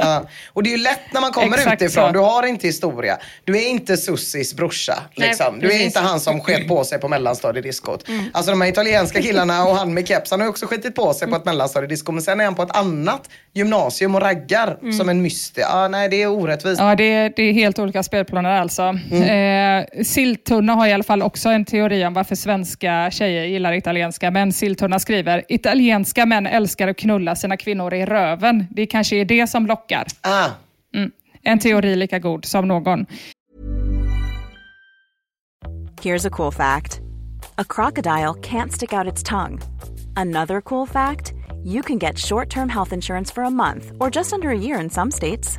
Och det är ju lätt när man kommer Exakt utifrån. så. Du har inte historia. Du är inte Sussis brorsa. Nej, Liksom. Du är inte han som sket på sig på mellanstadiediskot. Mm. Alltså de här italienska killarna och han med keps, han har också skitit på sig på ett mellanstadiedisco. Men sen är han på ett annat gymnasium och raggar Mm. som en myster. Ja, nej, det är orättvist. Ja, det är, det är helt olika spelplaner alltså. Eh, Silltunna har i alla fall också en teori om varför svenska tjejer gillar italienska män. Silltunna skriver, italienska män älskar att knulla sina kvinnor i röven. Det kanske är det som lockar. Ah. Mm. En teori lika god som någon. Here's a cool fact a crocodile can't stick out its tongue. Another cool fact you can get short term health insurance for a month or just under a year in some states.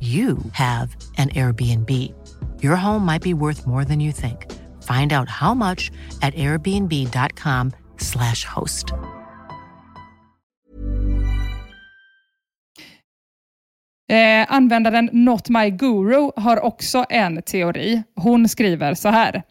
you have an Airbnb. Your home might be worth more than you think. Find out how much at airbnb.com/slash host. Eh, användaren Not My Guru har också en teori. Hon skriver så här.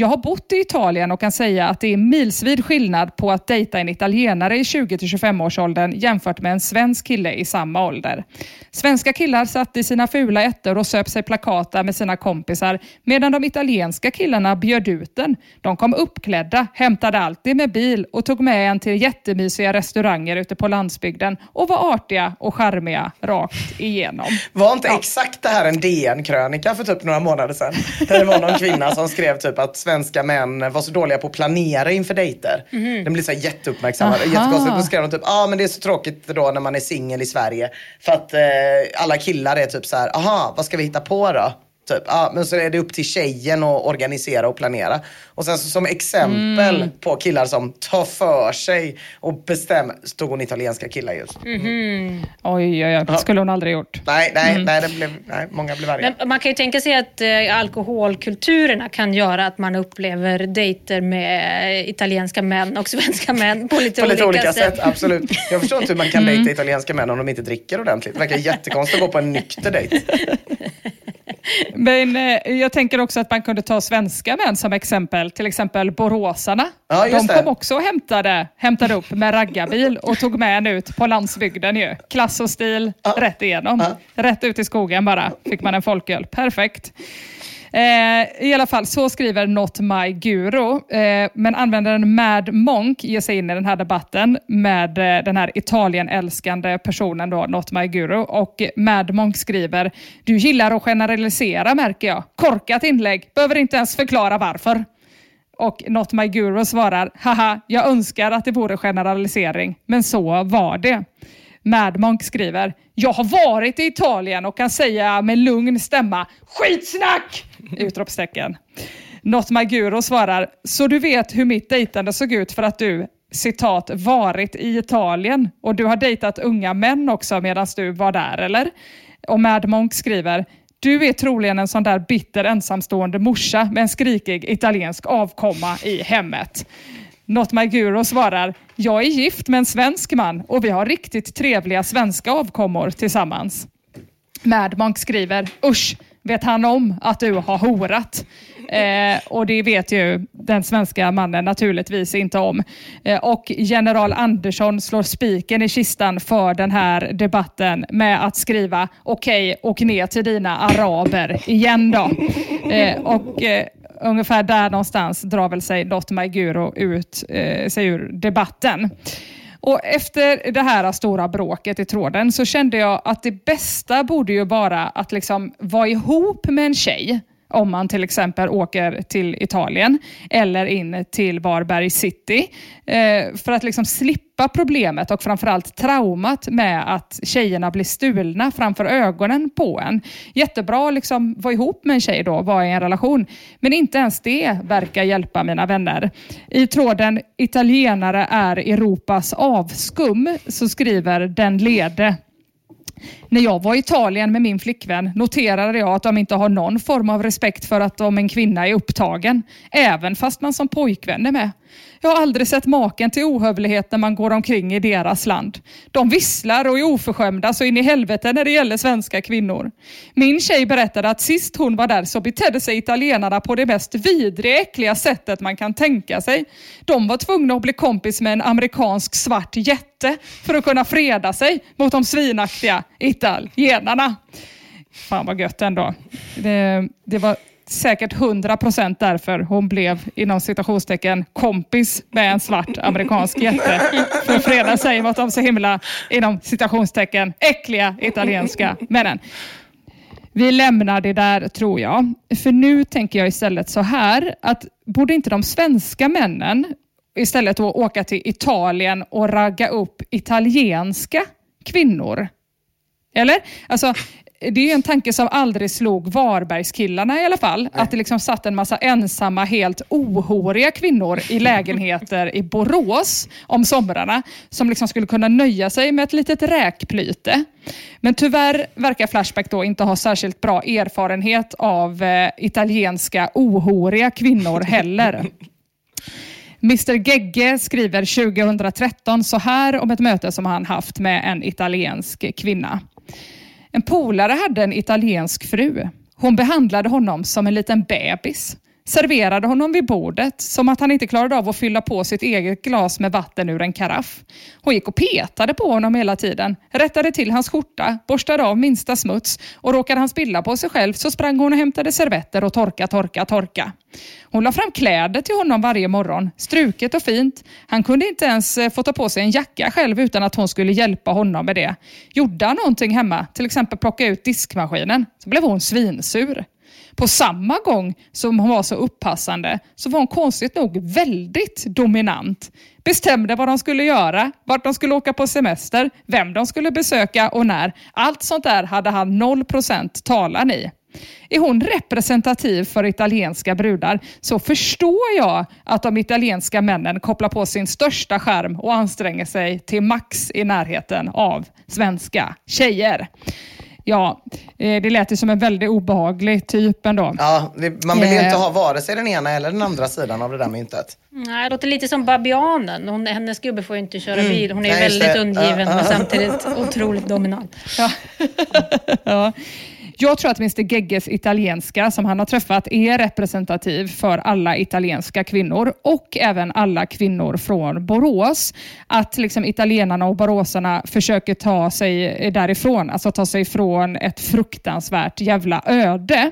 Jag har bott i Italien och kan säga att det är milsvid skillnad på att dejta en italienare i 20-25 års åldern jämfört med en svensk kille i samma ålder. Svenska killar satt i sina fula ettor och söp sig plakata med sina kompisar medan de italienska killarna bjöd ut en. De kom uppklädda, hämtade alltid med bil och tog med en till jättemysiga restauranger ute på landsbygden och var artiga och charmiga rakt igenom. Var inte exakt det här en DN-krönika för typ några månader sedan? Där det var någon kvinna som skrev typ att svenska män var så dåliga på att planera inför dejter. Den blev så här jätteuppmärksammad. Aha. Jättekonstigt. Då skrev de typ, ja ah, men det är så tråkigt då när man är singel i Sverige. För att eh, alla killar är typ så här, aha, vad ska vi hitta på då? Typ. Ja, men så är det upp till tjejen att organisera och planera. Och sen så, som exempel Mm. på killar som tar för sig och bestämmer, stod hon italienska killar just. Mhm. Oj, oj, oj. skulle hon aldrig gjort. Nej, nej, Mm. nej, det blev, nej, många blev arga. Men man kan ju tänka sig att eh, alkoholkulturerna kan göra att man upplever dejter med italienska män och svenska män på lite, På lite olika sätt, sätt. absolut. Jag förstår inte hur man kan Mm. dejta italienska män om de inte dricker ordentligt. Det verkar jättekonstigt att gå på en nykter dejt. Men eh, jag tänker också att man kunde ta svenska män som exempel. Till exempel boråsarna. Ja, De just det. kom också och hämtade, hämtade upp med raggarbil och tog med en ut på landsbygden ju. Klass och stil, rätt igenom. Rätt ut i skogen bara, fick man en folköl. Perfekt. Eh, I alla fall, så skriver Not My Guru. Eh, men användaren Mad Monk ger sig in i den här debatten med eh, den här Italien-älskande personen då, Not My Guru. Och Mad Monk skriver, du gillar att generalisera märker jag. Korkat inlägg, behöver inte ens förklara varför. Och Not My Guru svarar, haha, jag önskar att det vore generalisering, men så var det. Mad Monk skriver, jag har varit i Italien och kan säga med lugn stämma, skitsnack! Utropstecken. Not My Guru svarar, så du vet hur mitt dejtande såg ut för att du citat, varit i Italien och du har dejtat unga män också medan du var där, eller? Och Mad Monk skriver, du är troligen en sån där bitter ensamstående morsa med en skrikig italiensk avkomma i hemmet. Not My Guru svarar, jag är gift med en svensk man och vi har riktigt trevliga svenska avkommor tillsammans. Madmonk skriver, usch, vet han om att du har horat? Eh, och det vet ju den svenska mannen naturligtvis inte om. Eh, och general Andersson slår spiken i kistan för den här debatten med att skriva okej, okay, åk ner till dina araber igen då. Eh, och eh, ungefär där någonstans drar väl sig Lot Maiguro ut eh, sig ur debatten. Och efter det här stora bråket i tråden så kände jag att det bästa borde ju vara att liksom vara ihop med en tjej om man till exempel åker till Italien eller in till Varberg city. Eh, för att liksom slippa problemet och framförallt traumat med att tjejerna blir stulna framför ögonen på en. Jättebra att liksom vara ihop med en tjej då, vara i en relation. Men inte ens det verkar hjälpa mina vänner. I tråden italienare är Europas avskum så skriver den lede när jag var i Italien med min flickvän noterade jag att de inte har någon form av respekt för att om en kvinna är upptagen, även fast man som pojkvän är med. Jag har aldrig sett maken till ohövlighet när man går omkring i deras land. De visslar och är oförskämda så in i helvete när det gäller svenska kvinnor. Min tjej berättade att sist hon var där så betedde sig italienarna på det mest vidriga, äckliga sättet man kan tänka sig. De var tvungna att bli kompis med en amerikansk svart jätte för att kunna freda sig mot de svinaktiga italienarna. Fan vad gött ändå. Det, det var säkert 100% därför hon blev inom citationstecken kompis med en svart amerikansk jätte för att freda sig mot de så himla inom citationstecken äckliga italienska männen. Vi lämnar det där tror jag. För nu tänker jag istället så här att borde inte de svenska männen istället då åka till Italien och ragga upp italienska kvinnor? Eller? Alltså, det är en tanke som aldrig slog Varbergskillarna i alla fall. Nej. Att det liksom satt en massa ensamma, helt ohåriga kvinnor i lägenheter i Borås om somrarna som liksom skulle kunna nöja sig med ett litet räkplyte. Men tyvärr verkar Flashback då inte ha särskilt bra erfarenhet av eh, italienska ohåriga kvinnor heller. Mr Gegge skriver 2013 så här om ett möte som han haft med en italiensk kvinna. En polare hade en italiensk fru. Hon behandlade honom som en liten bebis serverade honom vid bordet som att han inte klarade av att fylla på sitt eget glas med vatten ur en karaff. Hon gick och petade på honom hela tiden, rättade till hans skjorta, borstade av minsta smuts och råkade han spilla på sig själv så sprang hon och hämtade servetter och torka, torka, torka. Hon la fram kläder till honom varje morgon, struket och fint. Han kunde inte ens eh, få ta på sig en jacka själv utan att hon skulle hjälpa honom med det. Gjorde han någonting hemma, till exempel plocka ut diskmaskinen, så blev hon svinsur. På samma gång som hon var så uppassande så var hon konstigt nog väldigt dominant. Bestämde vad de skulle göra, vart de skulle åka på semester, vem de skulle besöka och när. Allt sånt där hade han 0% talan i. Är hon representativ för italienska brudar så förstår jag att de italienska männen kopplar på sin största skärm och anstränger sig till max i närheten av svenska tjejer. Ja, eh, det lät ju som en väldigt obehaglig typ ändå. Ja, man vill ju inte eh. ha vare sig den ena eller den andra sidan av det där myntet. Nej, det låter lite som babianen. Hon, hennes gubbe får ju inte köra mm. bil. Hon är Nej, väldigt undgiven men samtidigt otroligt dominant. Ja. ja. Jag tror att Mr Gegges italienska som han har träffat är representativ för alla italienska kvinnor och även alla kvinnor från Borås. Att liksom italienarna och boråsarna försöker ta sig därifrån, alltså ta sig ifrån ett fruktansvärt jävla öde.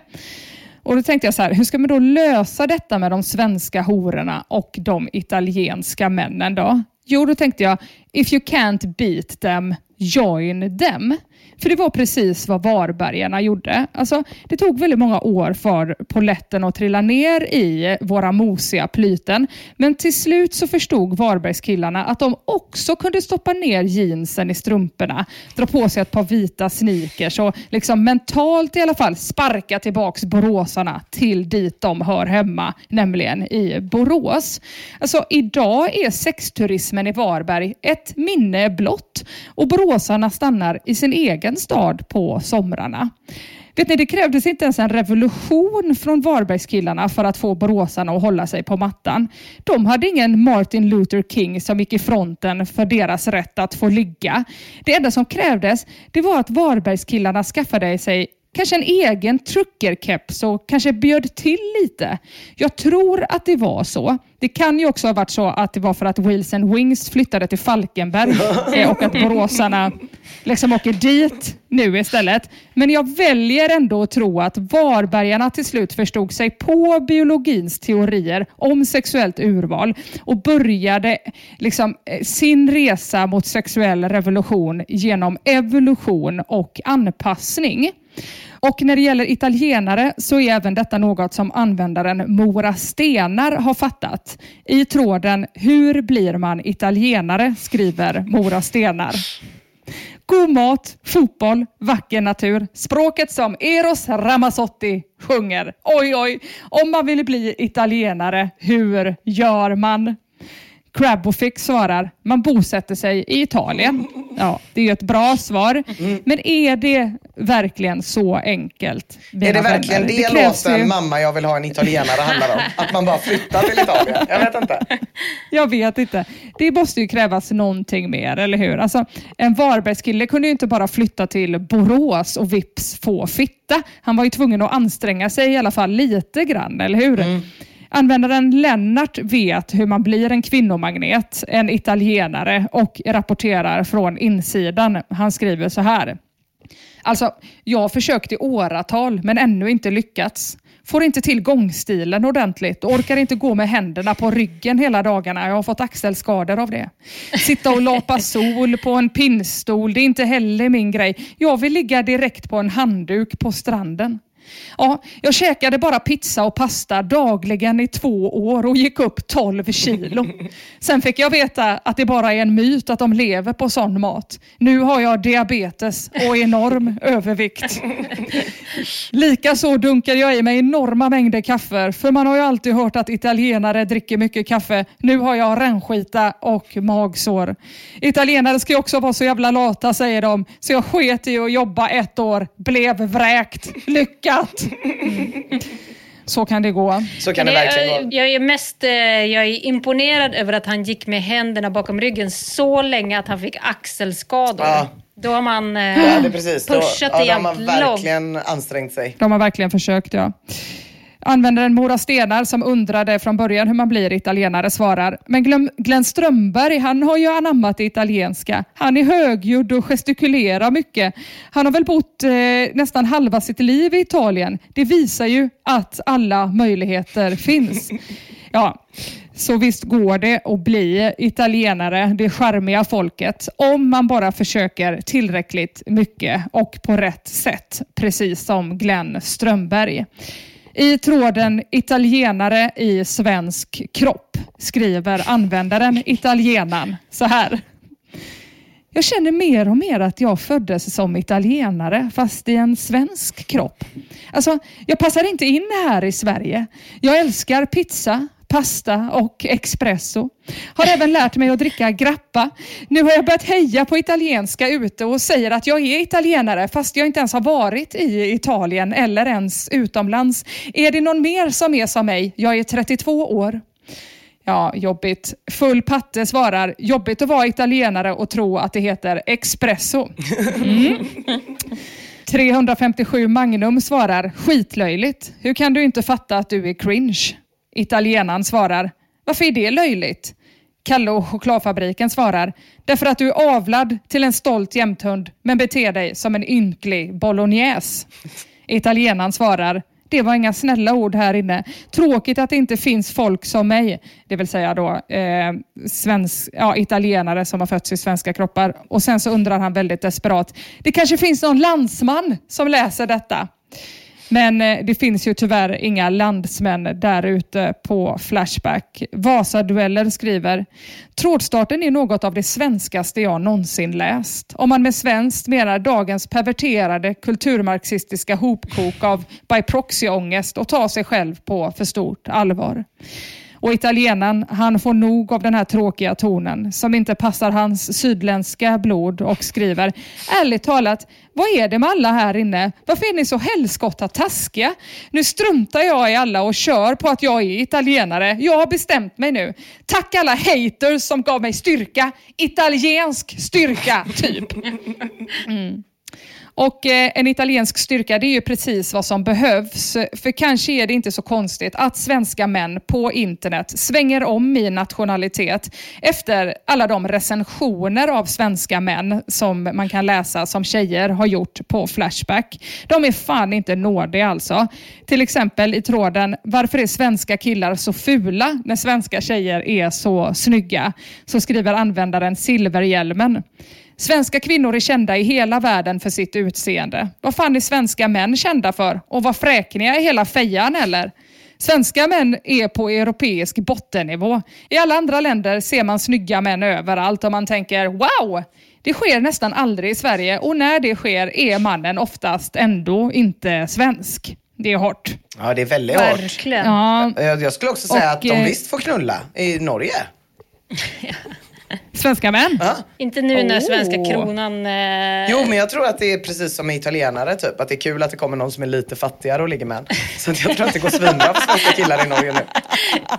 Och då tänkte jag så här, hur ska man då lösa detta med de svenska hororna och de italienska männen då? Jo, då tänkte jag, if you can't beat them, join them. För det var precis vad Varbergarna gjorde. Alltså, det tog väldigt många år för poletten att trilla ner i våra mosiga plyten. Men till slut så förstod Varbergskillarna att de också kunde stoppa ner jeansen i strumporna, dra på sig ett par vita sneakers och liksom mentalt i alla fall sparka tillbaks boråsarna till dit de hör hemma, nämligen i Borås. Alltså, idag är sexturismen i Varberg ett minne blott och boråsarna stannar i sin egen stad på somrarna. Vet ni, det krävdes inte ens en revolution från Varbergskillarna för att få boråsarna att hålla sig på mattan. De hade ingen Martin Luther King som gick i fronten för deras rätt att få ligga. Det enda som krävdes det var att Varbergskillarna skaffade sig kanske en egen truckerkeps och kanske bjöd till lite. Jag tror att det var så. Det kan ju också ha varit så att det var för att Wheels and Wings flyttade till Falkenberg eh, och att boråsarna liksom åker dit nu istället. Men jag väljer ändå att tro att Varbergarna till slut förstod sig på biologins teorier om sexuellt urval och började liksom eh, sin resa mot sexuell revolution genom evolution och anpassning. Och när det gäller italienare så är även detta något som användaren Mora Stenar har fattat. I tråden “Hur blir man italienare?” skriver Mora Stenar. God mat, fotboll, vacker natur. Språket som Eros Ramazzotti sjunger. Oj, oj, om man vill bli italienare, hur gör man? Crabofix svarar, man bosätter sig i Italien. Ja, det är ju ett bra svar. Mm. Men är det verkligen så enkelt? Är det verkligen vänner? det, krävs låten ju- Mamma jag vill ha en italienare handlar om? Att man bara flyttar till Italien? Jag vet inte. Jag vet inte. Det måste ju krävas någonting mer, eller hur? Alltså, en Varbergskille kunde ju inte bara flytta till Borås och vips få fitta. Han var ju tvungen att anstränga sig i alla fall lite grann, eller hur? Användaren Lennart vet hur man blir en kvinnomagnet, en italienare och rapporterar från insidan. Han skriver så här. Alltså, jag har försökt i åratal men ännu inte lyckats. Får inte till gångstilen ordentligt och orkar inte gå med händerna på ryggen hela dagarna. Jag har fått axelskador av det. Sitta och lapa sol på en pinnstol, det är inte heller min grej. Jag vill ligga direkt på en handduk på stranden. Ja, jag käkade bara pizza och pasta dagligen i två år och gick upp 12 kilo. Sen fick jag veta att det bara är en myt att de lever på sån mat. Nu har jag diabetes och enorm övervikt. Likaså dunkade jag i mig enorma mängder kaffe, för man har ju alltid hört att italienare dricker mycket kaffe. Nu har jag rännskita och magsår. Italienare ska ju också vara så jävla lata, säger de, så jag sket i att jobba ett år, blev vräkt. Mm. Så kan det gå. Så kan det verkligen jag, gå. jag är mest eh, jag är imponerad över att han gick med händerna bakom ryggen så länge att han fick axelskador. Ja. Då har man eh, Ja, det är precis. Då, pushat ja, det de har långt. verkligen ansträngt sig. De har verkligen försökt, ja. Användaren Mora Stenar som undrade från början hur man blir italienare svarar, men Glenn, Glenn Strömberg han har ju anammat det italienska. Han är högljudd och gestikulerar mycket. Han har väl bott eh, nästan halva sitt liv i Italien. Det visar ju att alla möjligheter finns. Ja, så visst går det att bli italienare, det charmiga folket, om man bara försöker tillräckligt mycket och på rätt sätt, precis som Glenn Strömberg. I tråden italienare i svensk kropp skriver användaren italienaren så här. Jag känner mer och mer att jag föddes som italienare fast i en svensk kropp. Alltså, jag passar inte in här i Sverige. Jag älskar pizza, pasta och espresso. Har även lärt mig att dricka grappa. Nu har jag börjat heja på italienska ute och säger att jag är italienare fast jag inte ens har varit i Italien eller ens utomlands. Är det någon mer som är som mig? Jag är 32 år. Ja, jobbigt. Full patte svarar, jobbigt att vara italienare och tro att det heter espresso. Mm. 357 Magnum svarar, skitlöjligt. Hur kan du inte fatta att du är cringe? Italienaren svarar, varför är det löjligt? Kalle och chokladfabriken svarar, därför att du är avlad till en stolt jämthund men beter dig som en ynklig bolognese. Italienaren svarar, det var inga snälla ord här inne. Tråkigt att det inte finns folk som mig, det vill säga då eh, svensk, ja, italienare som har fötts i svenska kroppar. Och sen så undrar han väldigt desperat, det kanske finns någon landsman som läser detta? Men eh, det finns ju tyvärr inga landsmän där ute på Flashback. Vasadueller skriver, trådstarten är något av det svenskaste jag någonsin läst. Om man med svenskt menar dagens perverterade kulturmarxistiska hopkok av by proxy-ångest och ta sig själv på för stort allvar. Och italienaren, han får nog av den här tråkiga tonen som inte passar hans sydländska blod och skriver Ärligt talat, vad är det med alla här inne? Varför är ni så helskotta taskiga? Nu struntar jag i alla och kör på att jag är italienare. Jag har bestämt mig nu. Tack alla haters som gav mig styrka. Italiensk styrka, typ. Mm. Och eh, en italiensk styrka, det är ju precis vad som behövs. För kanske är det inte så konstigt att svenska män på internet svänger om i nationalitet efter alla de recensioner av svenska män som man kan läsa som tjejer har gjort på Flashback. De är fan inte nådiga alltså. Till exempel i tråden “Varför är svenska killar så fula när svenska tjejer är så snygga?” så skriver användaren Silverhjälmen. Svenska kvinnor är kända i hela världen för sitt utseende. Vad fan är svenska män kända för? Och vad fräkniga är hela fejan eller? Svenska män är på europeisk bottennivå. I alla andra länder ser man snygga män överallt och man tänker wow! Det sker nästan aldrig i Sverige och när det sker är mannen oftast ändå inte svensk. Det är hårt. Ja, det är väldigt Verkligen. hårt. Ja. Jag skulle också säga Och, att de eh, visst får knulla i Norge. Svenska män? Ja. Inte nu när Oh. svenska kronan... Eh, Jo, men jag tror att det är precis som med italienare, typ. Att det är kul att det kommer någon som är lite fattigare och ligger med en. Så att jag tror att det går svinbra för svenska killar i Norge nu.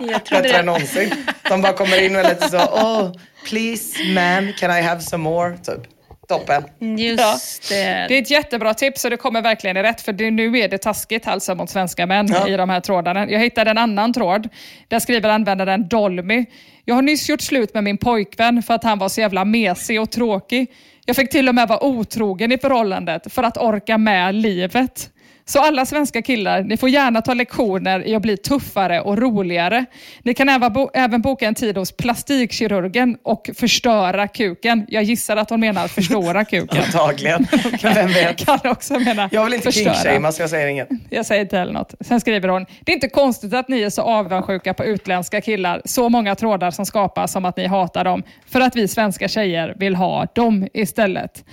jag Bättre än det. någonsin. De bara kommer in och är lite så, oh, please man, can I have some more? Typ. Toppen. Just det. Det är ett jättebra tips och det kommer verkligen i rätt för det, nu är det taskigt alltså mot svenska män Ja. i de här trådarna. Jag hittade en annan tråd. Där skriver användaren Dolmy. Jag har nyss gjort slut med min pojkvän för att han var så jävla mesig och tråkig. Jag fick till och med vara otrogen i förhållandet för att orka med livet. Så alla svenska killar, ni får gärna ta lektioner i att bli tuffare och roligare. Ni kan även, bo- även boka en tid hos plastikkirurgen och förstöra kuken. Jag gissar att hon menar förstora kuken. Antagligen. Vem vet? Kan också mena Jag vill inte förstöra. kingshamea så jag säger inget. Jag säger inte heller något. Sen skriver hon, det är inte konstigt att ni är så avundsjuka på utländska killar. Så många trådar som skapas som att ni hatar dem. För att vi svenska tjejer vill ha dem istället.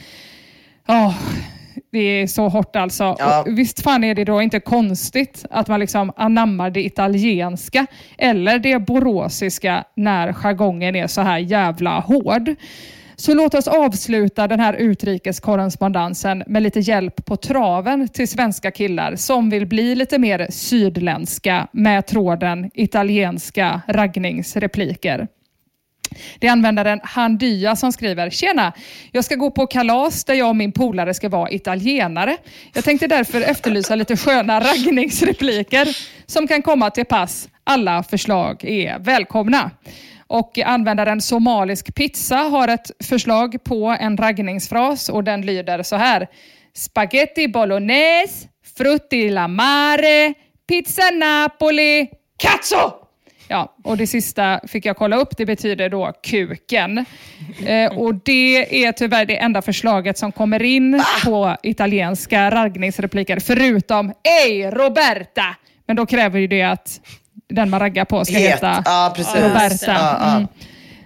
Åh, det är så hårt alltså. Ja. Och visst fan är det då inte konstigt att man liksom anammar det italienska eller det boråsiska när jargongen är så här jävla hård. Så låt oss avsluta den här utrikeskorrespondensen med lite hjälp på traven till svenska killar som vill bli lite mer sydländska med tråden italienska raggningsrepliker. Det är användaren Handya som skriver “Tjena! Jag ska gå på kalas där jag och min polare ska vara italienare. Jag tänkte därför efterlysa lite sköna raggningsrepliker som kan komma till pass. Alla förslag är välkomna.” Och användaren Somalisk pizza har ett förslag på en raggningsfras och den lyder så här. Spaghetti bolognese, frutti la mare, pizza napoli, cazzo! Ja, och det sista fick jag kolla upp. Det betyder då kuken. Eh, och det är tyvärr det enda förslaget som kommer in på italienska raggningsrepliker, förutom Ey Roberta! Men då kräver ju det att den man raggar på ska Het. heta precis. Roberta. Mm.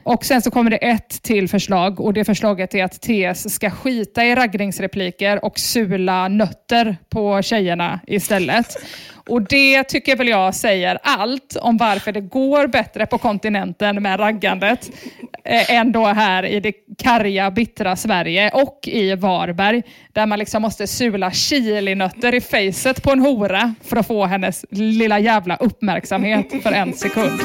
Och sen så kommer det ett till förslag och det förslaget är att TS ska skita i raggningsrepliker och sula nötter på tjejerna istället. Och det tycker väl jag säger allt om varför det går bättre på kontinenten med raggandet eh, än då här i det karga, bittra Sverige och i Varberg där man liksom måste sula chilinötter i facet på en hora för att få hennes lilla jävla uppmärksamhet för en sekund.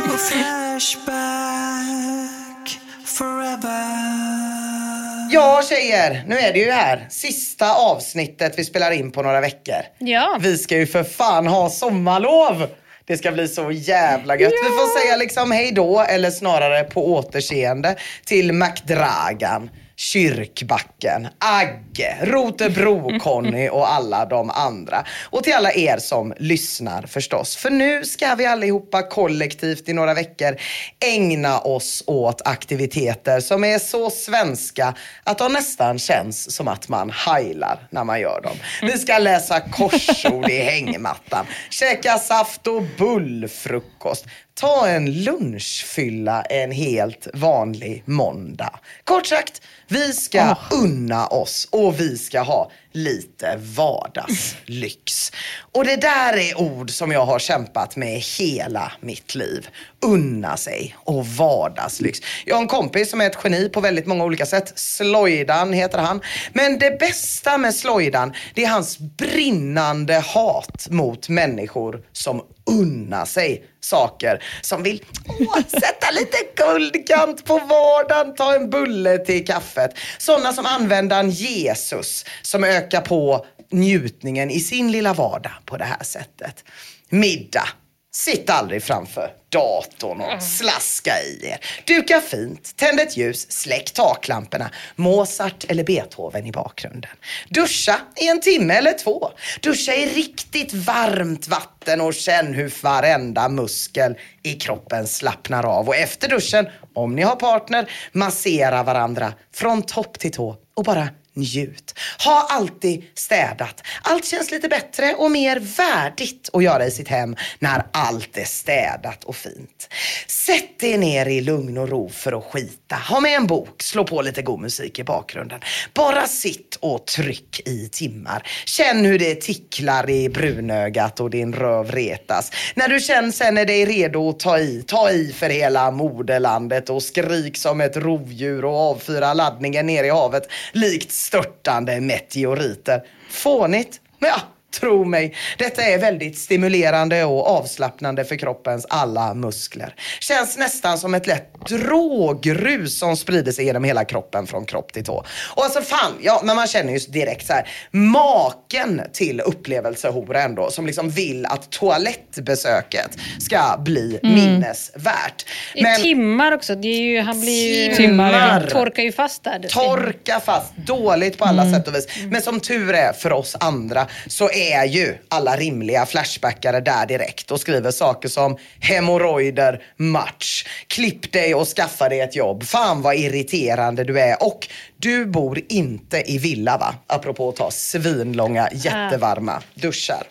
Ja tjejer, nu är det ju här. Sista avsnittet vi spelar in på några veckor. Ja. Vi ska ju för fan ha sommarlov. Det ska bli så jävla gött. Vi får säga liksom hej då, eller snarare på återseende, till McDragan, Kyrkbacken, Agge, Rotebro-Conny och alla de andra. Och till alla er som lyssnar förstås. För nu ska vi allihopa kollektivt i några veckor ägna oss åt aktiviteter som är så svenska att de nästan känns som att man heilar när man gör dem. Vi ska läsa korsord i hängmattan, käka saft och bullfrukost, ta en lunchfylla en helt vanlig måndag. Kort sagt, vi ska unna oss och vi ska ha lite vardagslyx. Och det där är ord som jag har kämpat med hela mitt liv. Unna sig och vardagslyx. Jag har en kompis som är ett geni på väldigt många olika sätt. Slojdan heter han. Men det bästa med Slojdan, det är hans brinnande hat mot människor som unna sig saker. Som vill åh, sätta lite guldkant på vardagen, ta en bulle till kaffet. Sådana som användaren Jesus som ökar på njutningen i sin lilla vardag på det här sättet. Middag. Sitt aldrig framför datorn och slaska i er. Duka fint, tänd ett ljus, släck taklamporna. Mozart eller Beethoven i bakgrunden. Duscha i en timme eller två. Duscha i riktigt varmt vatten och känn hur varenda muskel i kroppen slappnar av. Och efter duschen, om ni har partner, massera varandra från topp till tå och bara njut. Ha alltid städat. Allt känns lite bättre och mer värdigt att göra i sitt hem när allt är städat och fint. Sätt dig ner i lugn och ro för att skita. Ha med en bok, slå på lite god musik i bakgrunden. Bara sitt och tryck i timmar. Känn hur det ticklar i brunögat och din röv retas. När du känner sen är dig redo att ta i, ta i för hela moderlandet och skrik som ett rovdjur och avfyra laddningen ner i havet likt störtande meteoriter. Fånigt, men ja, tro mig, detta är väldigt stimulerande och avslappnande för kroppens alla muskler. Känns nästan som ett lätt drogrus som sprider sig genom hela kroppen från kropp till tå. Och alltså fan, ja, men man känner ju direkt så här, maken till upplevelsehora ändå, som liksom vill att toalettbesöket ska bli Mm. minnesvärt. I timmar också. Det är ju, han blir ju, Timmar, han torkar ju fast där. torka fast, dåligt på alla Mm. sätt och vis. Men som tur är för oss andra så är ju alla rimliga flashbackare där direkt och skriver saker som hemorrojder, match, klipp dig och skaffa dig ett jobb, fan vad irriterande du är och du bor inte i villa va? Apropå att ta svinlånga jättevarma duschar.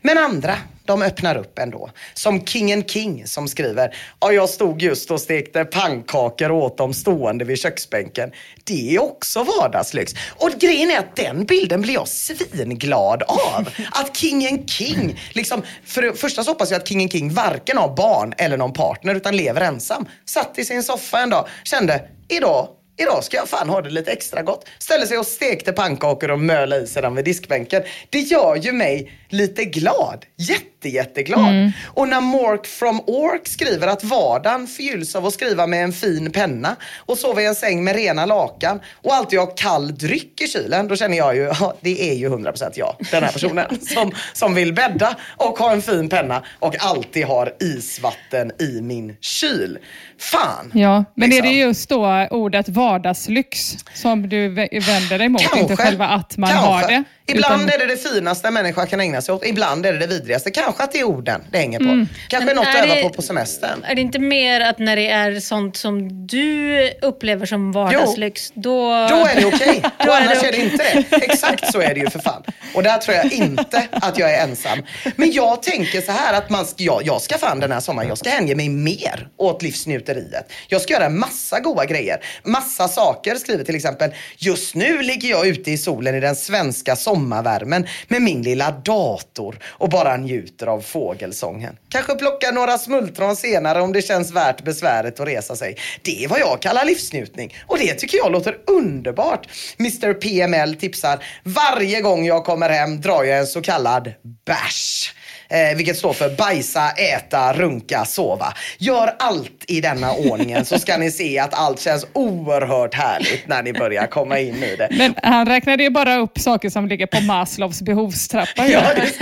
Men andra, de öppnar upp ändå. Som Kingen King som skriver, ja jag stod just och stekte pannkakor och åt dem stående vid köksbänken. Det är också vardagslyx. Och grejen är att den bilden blir jag svinglad av. Att Kingen King, liksom, för det första så hoppas jag att Kingen King varken har barn eller någon partner utan lever ensam. Satt i sin soffa en dag, kände, idag Idag ska jag fan ha det lite extra gott. Ställde sig och stekte pannkakor och möla i sig dem vid diskbänken. Det gör ju mig lite glad. Jätte, jätteglad. Mm. Och när Mork from Ork skriver att vardagen förgylls av att skriva med en fin penna och sova i en säng med rena lakan och alltid ha kall dryck i kylen, då känner jag ju, ja, det är ju 100% jag, den här personen som, som vill bädda och ha en fin penna och alltid har isvatten i min kyl. Fan! Ja, men liksom. är det just då ordet vardagslyx som du vä- vänder dig mot? Inte själva att man Kanske. har det? Ibland utan- är det det finaste en människa kan ägna sig åt. Ibland är det det vidrigaste. Kanske att det är orden det hänger på. Mm. Kanske Men något att öva det- på på semestern. Är det inte mer att när det är sånt som du upplever som vardagslyx, då... Då är det okej. Då Och är det annars är det inte det. Exakt så är det ju för fan. Och där tror jag inte att jag är ensam. Men jag tänker så här att man ska, jag, jag ska fan den här sommaren, jag ska hänge mig mer åt livsnjuteriet. Jag ska göra en massa goda grejer. Massa saker skriver till exempel. Just nu ligger jag ute i solen i den svenska sommarvärmen med min lilla dator och bara njuter av fågelsången. Kanske plocka några smultron senare om det känns värt besväret att resa sig. Det är vad jag kallar livsnjutning. Och det tycker jag låter underbart. Mr PML tipsar. Varje gång jag kommer hem drar jag en så kallad bash. Eh, vilket står för bajsa, äta, runka, sova. Gör allt i denna ordningen så ska ni se att allt känns oerhört härligt när ni börjar komma in i det. Men han räknade ju bara upp saker som ligger på Maslows behovstrappa. Ja, det.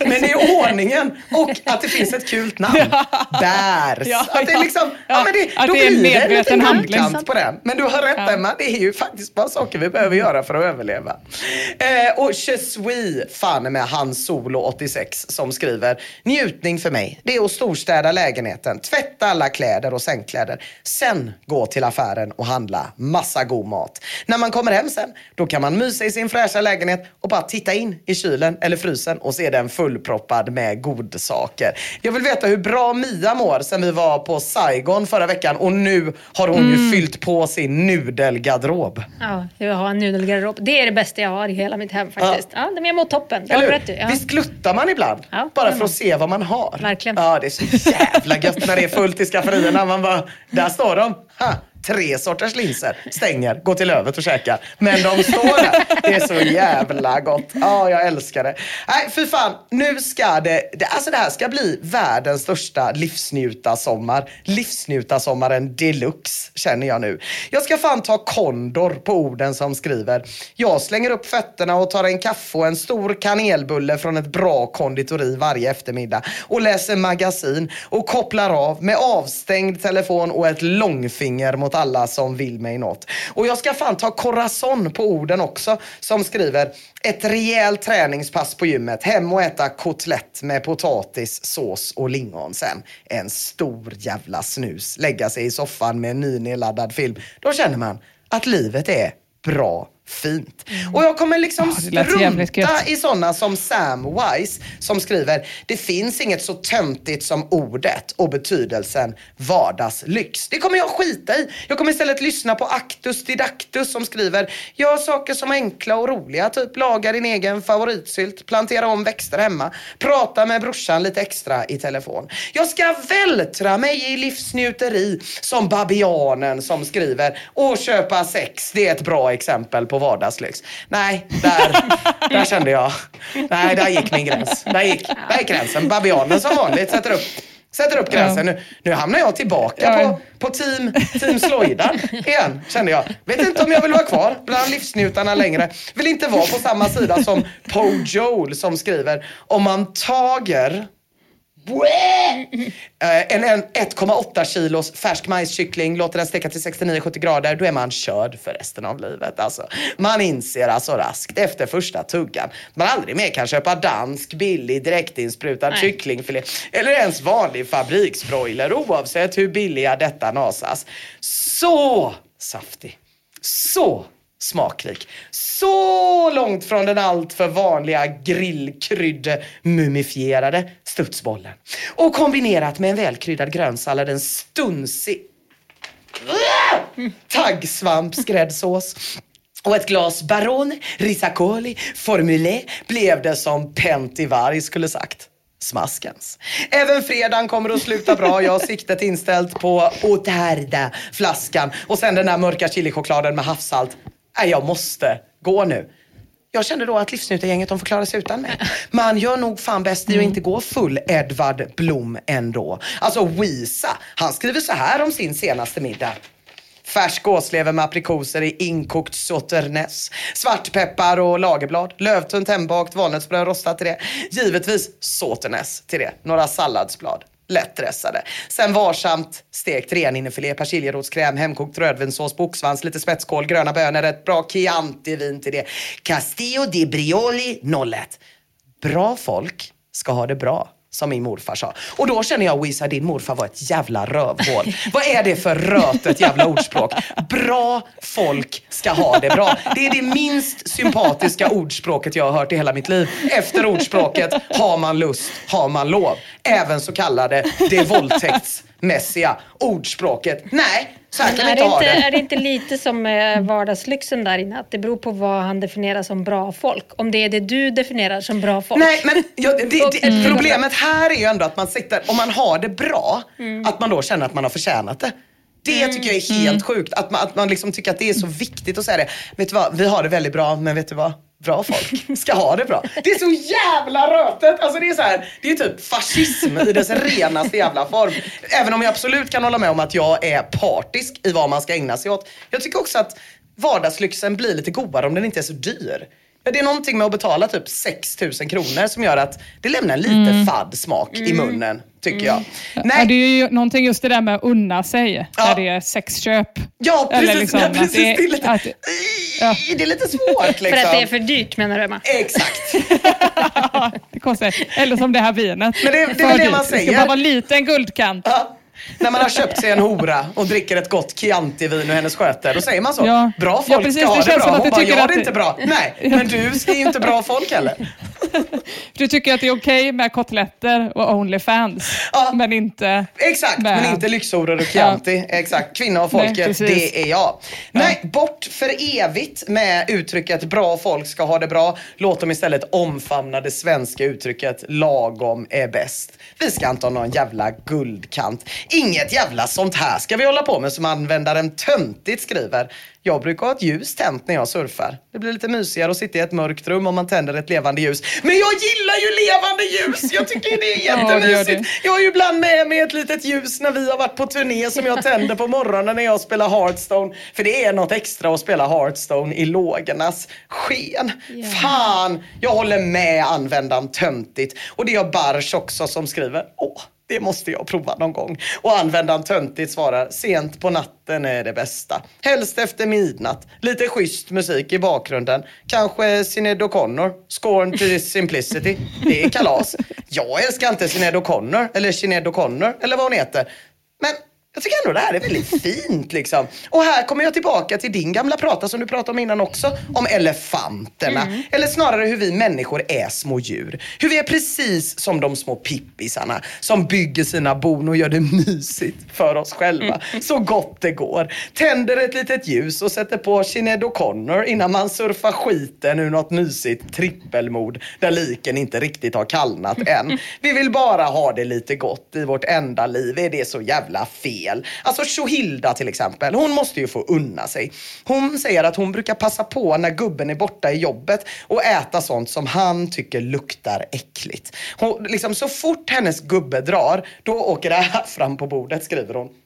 Men det är ordningen och att det finns ett kul namn. Bärs. Ja, att det är liksom, ja, Ja, men det, att då det är en blir det en liten handling. på den. Men du har rätt Ja. Emma, det är ju faktiskt bara saker vi behöver göra för att överleva. Eh, och Je suis fan med Han Solo 86 sex som skriver Njutning för mig, det är att storstäda lägenheten, tvätta alla kläder och sängkläder. Sen gå till affären och handla massa god mat. När man kommer hem sen, då kan man mysa i sin fräscha lägenhet och bara titta in i kylen eller frysen och se den fullproppad med godsaker. Jag vill veta hur bra Mia mår sen vi var på Saigon förra veckan och nu har hon ju fyllt på sin nudelgarderob. Ja, jag har en nudelgarderob. Det är det bästa jag har i hela mitt hem faktiskt. Ja, men jag mår toppen. Eller du hur? i. Ja. Visst gluttar man ibland? Ja, bara för att se vad man har. Verkligen. Ja, det är så jävla gött när det är fullt i skafferierna. Man bara, där står de. Ha, tre sorters linser. Stänger, går till Lövet och käkar. Men de står där. Det är så jävla gott. Ja, jag älskar det. Nej, fy fan. Nu ska det, det, alltså det här ska bli världens största livsnjutarsommar. Livsnjutarsommaren deluxe, känner jag nu. Jag ska fan ta kondor på orden som skriver. Jag slänger upp fötterna och tar en kaffe och en stor kanelbulle från ett bra konditori varje eftermiddag och läser magasin och kopplar av med avstängd telefon och ett långfinger mot alla som vill mig något. Och jag ska fan ta corazon på orden också som skriver ett rejält träningspass på gymmet, hem och äta kotlett med potatis, sås och lingon sen. En stor jävla snus, lägga sig i soffan med en nynedladdad film. Då känner man att livet är bra fint. Och jag kommer liksom jävligt strunta i sådana som Sam Wise som skriver det finns inget så töntigt som ordet och betydelsen vardagslyx. Det kommer jag skita i. Jag kommer istället lyssna på Actus Didactus som skriver gör saker som är enkla och roliga, typ laga din egen favoritsylt, plantera om växter hemma, prata med brorsan lite extra i telefon. Jag ska vältra mig i livsnjuteri som babianen som skriver och köpa sex, det är ett bra exempel på vardagslyx. Nej, där, där kände jag. Nej, där gick min gräns. Där gick, där gick gränsen. Babianen som vanligt sätter upp Sätter upp gränsen. Nu, nu hamnar jag tillbaka Ja. på, på team, team Slojdan igen, kände jag. Vet inte om jag vill vara kvar bland livsnjutarna längre. Vill inte vara på samma sida som Poe Joel som skriver om man tager En, en 1,8 kilos färsk majskyckling, låter den steka till 69-70 grader, då är man körd för resten av livet. Alltså. Man inser alltså raskt efter första tuggan man aldrig mer kan köpa dansk, billig, direktinsprutad Nej. kycklingfilé eller ens vanlig fabriksbroiler oavsett hur billiga detta nasas. Så saftig. Så smakrik. Så långt från den alltför vanliga grillkrydde mumifierade studsbollen. Och kombinerat med en välkryddad grönsallad, en stunsig taggsvampsgräddsås och ett glas Baron Risacoli Formulé blev det som Pentivari skulle sagt. Smaskens. Även fredagen kommer att sluta bra. Jag har siktet inställt på Oterda-flaskan och sen den där mörka chilichokladen med havssalt. Nej, jag måste gå nu. Jag kände då att livsnjutargänget de får klara sig utan mig. Man gör nog fan bäst i att inte gå full Edvard Blom ändå. Alltså Wisa, han skriver så här om sin senaste middag. Färsk gåslever med aprikoser i inkokt sauternes. Svartpeppar och lagerblad. Lövtunt hembakt valnötsbröd rostat till det. Givetvis sauternes till det. Några salladsblad. Lättdressade. Sen varsamt stekt renhinnefilé, persiljerotskräm, hemkokt rödvinssås, boksvans, lite spetskål, gröna bönor, ett bra Chianti-vin till det. Castillo di Brioli 01. Bra folk ska ha det bra. Som min morfar sa. Och då känner jag, Wisa, din morfar var ett jävla rövhål. Vad är det för rötet jävla ordspråk? Bra folk ska ha det bra. Det är det minst sympatiska ordspråket jag har hört i hela mitt liv. Efter ordspråket, har man lust, har man lov. Även så kallade det våldtäktsmässiga ordspråket. Nej, så här kan vi är, inte det ha inte, det. är det inte lite som eh, vardagslyxen där inne? Att det beror på vad han definierar som bra folk. Om det är det du definierar som bra folk. Nej, men ja, det, det, Mm. problemet här är ju ändå att man sitter, om man har det bra, Mm. att man då känner att man har förtjänat det. Det tycker jag är helt sjukt. Att man, att man liksom tycker att det är så viktigt att säga det. Vet du vad, vi har det väldigt bra, men vet du vad? Bra folk ska ha det bra. Det är så jävla rötet! Alltså det är så här, det är typ fascism i dess renaste jävla form. Även om jag absolut kan hålla med om att jag är partisk i vad man ska ägna sig åt. Jag tycker också att vardagslyxen blir lite godare om den inte är så dyr. Ja, det är någonting med att betala typ 6 000 kronor som gör att det lämnar en lite Mm. fadd smak i munnen, tycker jag. Ja, Nej, det är ju någonting just det där med att unna sig, Ja. när det är sexköp. ja, Eller precis. liksom ja, att precis det är- det, är lite, att- ja. det är lite svårt liksom. För att det är för dyrt menar du Emma? Exakt. det kostar. Eller som det här vinet. Men det- det är väl det dyrt. man Det säger. ska bara vara en liten guldkant. Ja. När man har köpt sig en hora och dricker ett gott Chianti-vin och hennes sköter, då säger man så. Ja. Bra Ja, folk precis, ska ha det det, bra. Hon bara, jag har det inte bra. Nej, men du är ju inte bra folk heller. Du tycker att det är okej med kotletter och Onlyfans, Ja. men inte... Exakt, med- men inte lyxhoror och Chianti. Exakt, kvinna och Nej, folket, precis. det är jag. Nej, bort för evigt med uttrycket bra folk ska ha det bra. Låt dem istället omfamna det svenska uttrycket lagom är bäst. Vi ska inte ha någon jävla guldkant. Inget jävla sånt här ska vi hålla på med som användaren töntigt skriver. Jag brukar ha ett ljus tänt när jag surfar. Det blir lite mysigare att sitta i ett mörkt rum om man tänder ett levande ljus. Men jag gillar ju levande ljus! Jag tycker det är gör jättemysigt. Jag har ju ibland med mig ett litet ljus när vi har varit på turné som jag tänder på morgonen när jag spelar Hearthstone. För det är något extra att spela Hearthstone i lågornas sken. Fan, jag håller med användaren töntigt. Och det är Barsch också som skriver, åh, det måste jag prova någon gång. Och användaren töntigt svarar, sent på natten är det bästa. Helst efter midnatt. Lite schysst musik i bakgrunden. Kanske Sinéad O'Connor. Scorn to simplicity. Det är kalas. Jag älskar inte Sinéad O'Connor, eller Sinéad O'Connor, eller vad hon heter. Men jag tycker ändå det här är väldigt fint liksom. Och här kommer jag tillbaka till din gamla prata som du pratade om innan också. Om elefanterna. Eller snarare hur vi människor är små djur. Hur vi är precis som de små pippisarna som bygger sina bon och gör det mysigt för oss själva. Så gott det går. Tänder ett litet ljus och sätter på Sinéad O'Connor innan man surfar skiten ur något mysigt trippelmord där liken inte riktigt har kallnat än. Vi vill bara ha det lite gott i vårt enda liv. Är det så jävla fel? Alltså Shohilda till exempel, hon måste ju få unna sig. Hon säger att hon brukar passa på när gubben är borta i jobbet och äta sånt som han tycker luktar äckligt. Hon, liksom, så fort hennes gubbe drar, då åker det här fram på bordet skriver hon.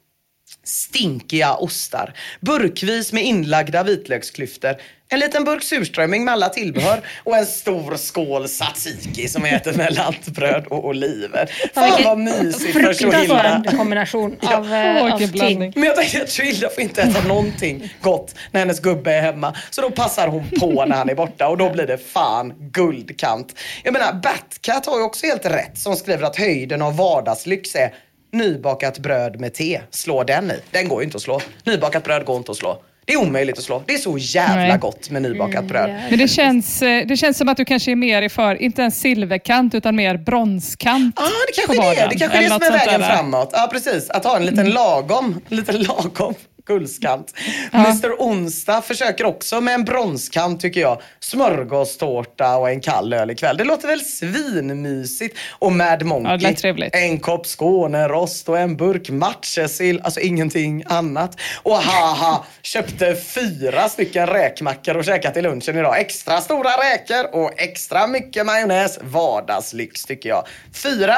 Stinkiga ostar, burkvis med inlagda vitlöksklyftor, en liten burk surströmming med alla tillbehör och en stor skål tzatziki som äter med lantbröd och oliver. Fan vad mysigt för Shohilda. Fruktansvärd kombination av, eh, Åh, av vilken ting. Men jag tänker att Shohilda får inte äta någonting gott när hennes gubbe är hemma. Så då passar hon på när han är borta och då blir det fan guldkant. Jag menar, Batcat har ju också helt rätt som skriver att höjden av vardagslyx är nybakat bröd med te. Slå den i. Den går ju inte att slå. Nybakat bröd går inte att slå. Det är omöjligt att slå. Det är så jävla Nej. gott med nybakat bröd. Men det känns, eh, det känns som att du kanske är mer i för, inte en silverkant, utan mer bronskant. Ja, det på kanske är det. Det kanske är Eller det som är något sånt vägen där. framåt. Ja, precis. Att ha en liten lagom, liten lagom guldskant. Mr Onsdag försöker också med en bronskant tycker jag. Smörgåstårta och en kall öl ikväll. Det låter väl svinmysigt. Och Mad Monkey. Ja. En kopp Skånerost och en burk matjessill. Alltså ingenting annat. Och haha, köpte fyra stycken räkmackor och käkat till lunchen idag. Extra stora räkor och extra mycket majonnäs. Vardagslyx tycker jag. Fyra.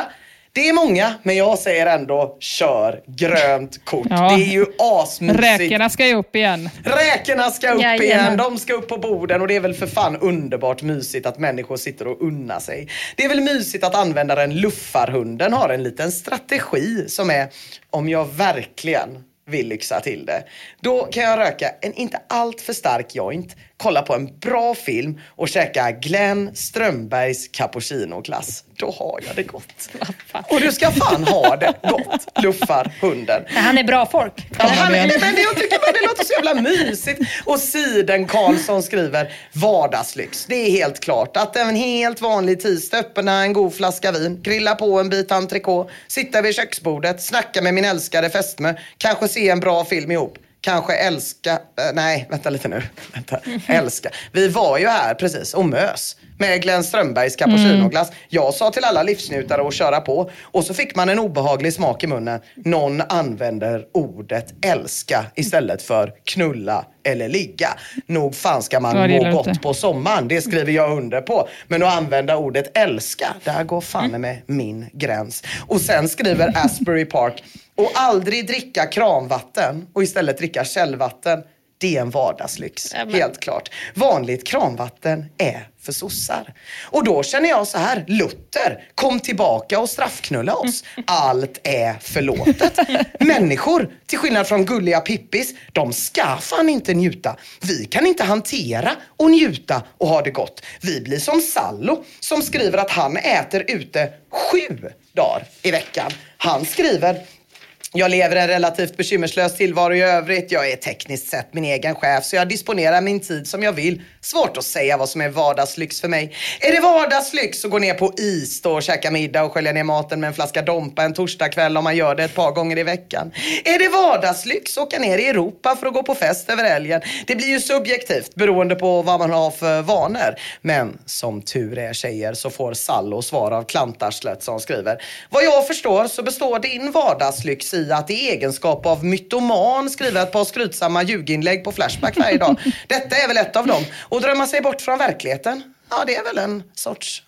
Det är många, men jag säger ändå kör grönt kort. Ja. Det är ju asmysigt. Räkorna ska ju upp igen. Räkorna ska upp Jajamän. igen, de ska upp på borden och det är väl för fan underbart mysigt att människor sitter och unnar sig. Det är väl mysigt att användaren luffarhunden har en liten strategi som är om jag verkligen vill lyxa till det. Då kan jag röka en inte allt för stark joint, kolla på en bra film och käka Glenn Strömbergs cappuccino-glass. Då har jag det gott. Och du ska fan ha det gott, luffarhunden. Men Han är bra folk. Ja, han, nej, men jag tycker bara det låter så jävla mysigt. Och Siden Karlsson skriver vardagslyx. Det är helt klart att en helt vanlig tisdag öppna en god flaska vin, grilla på en bit entrecote, sitta vid köksbordet, snacka med min älskade fästmö, kanske se en bra film ihop. Kanske älska, eh, nej vänta lite nu. Vänta. Älska. Vi var ju här precis och mös med Glenn Strömbergs cappuccinoglass. Jag sa till alla livsnjutare att köra på och så fick man en obehaglig smak i munnen. Någon använder ordet älska istället för knulla eller ligga. Nog fan ska man det må gott inte. på sommaren, det skriver jag under på. Men att använda ordet älska, där går fan med min gräns. Och sen skriver Asbury Park, och aldrig dricka kranvatten och istället dricka källvatten. Det är en vardagslyx. Jamen. Helt klart. Vanligt kranvatten är för sossar. Och då känner jag så här, Luther, kom tillbaka och straffknulla oss. Allt är förlåtet. Människor, till skillnad från gulliga Pippis, de ska fan inte njuta. Vi kan inte hantera och njuta och ha det gott. Vi blir som Sallo som skriver att han äter ute sju dagar i veckan. Han skriver jag lever en relativt bekymmerslös tillvaro i övrigt. Jag är tekniskt sett min egen chef så jag disponerar min tid som jag vill. Svårt att säga vad som är vardagslyx för mig. Är det vardagslyx att gå ner på is då och käka middag och skölja ner maten med en flaska Dompa en torsdagkväll om man gör det ett par gånger i veckan? Är det vardagslyx att åka ner i Europa för att gå på fest över helgen? Det blir ju subjektivt beroende på vad man har för vanor. Men som tur är tjejer så får Sallo svar av klantarslet som skriver. Vad jag förstår så består din vardagslyx i att i egenskap av mytoman skriva ett par skrytsamma ljuginlägg på Flashback varje dag. Detta är väl ett av dem. Och drömma sig bort från verkligheten, ja det är väl en sorts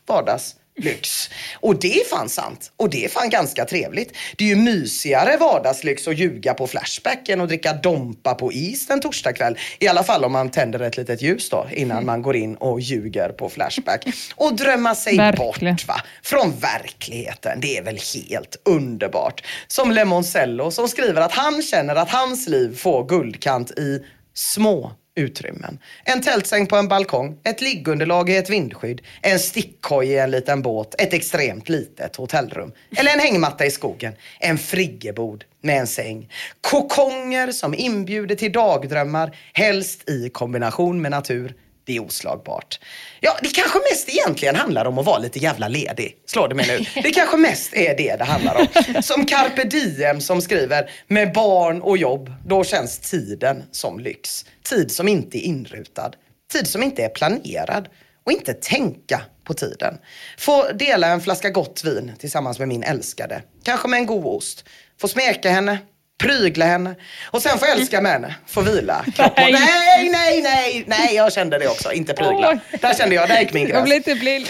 vardagslyx. Och det är fan sant. Och det är fan ganska trevligt. Det är ju mysigare vardagslyx att ljuga på Flashback än att dricka Dompa på is en torsdagkväll. I alla fall om man tänder ett litet ljus då innan man går in och ljuger på Flashback. Och drömma sig Verkligen. bort va? från verkligheten. Det är väl helt underbart. Som Lemoncello som skriver att han känner att hans liv får guldkant i små utrymmen. En tältsäng på en balkong, ett liggunderlag i ett vindskydd, en stickkoj i en liten båt, ett extremt litet hotellrum. Eller en hängmatta i skogen, en friggebod med en säng. Kokonger som inbjuder till dagdrömmar, helst i kombination med natur. Det är oslagbart. Ja, det kanske mest egentligen handlar om att vara lite jävla ledig. Slår det mig nu. Det kanske mest är det det handlar om. Som Carpe Diem som skriver, med barn och jobb, då känns tiden som lyx. Tid som inte är inrutad. Tid som inte är planerad. Och inte tänka på tiden. Få dela en flaska gott vin tillsammans med min älskade. Kanske med en god ost. Få smeka henne, prygla henne och sen få älska med henne, få vila. Nej. nej, nej, nej, nej, jag kände det också, inte prygla. Där kände jag, där gick min gräns.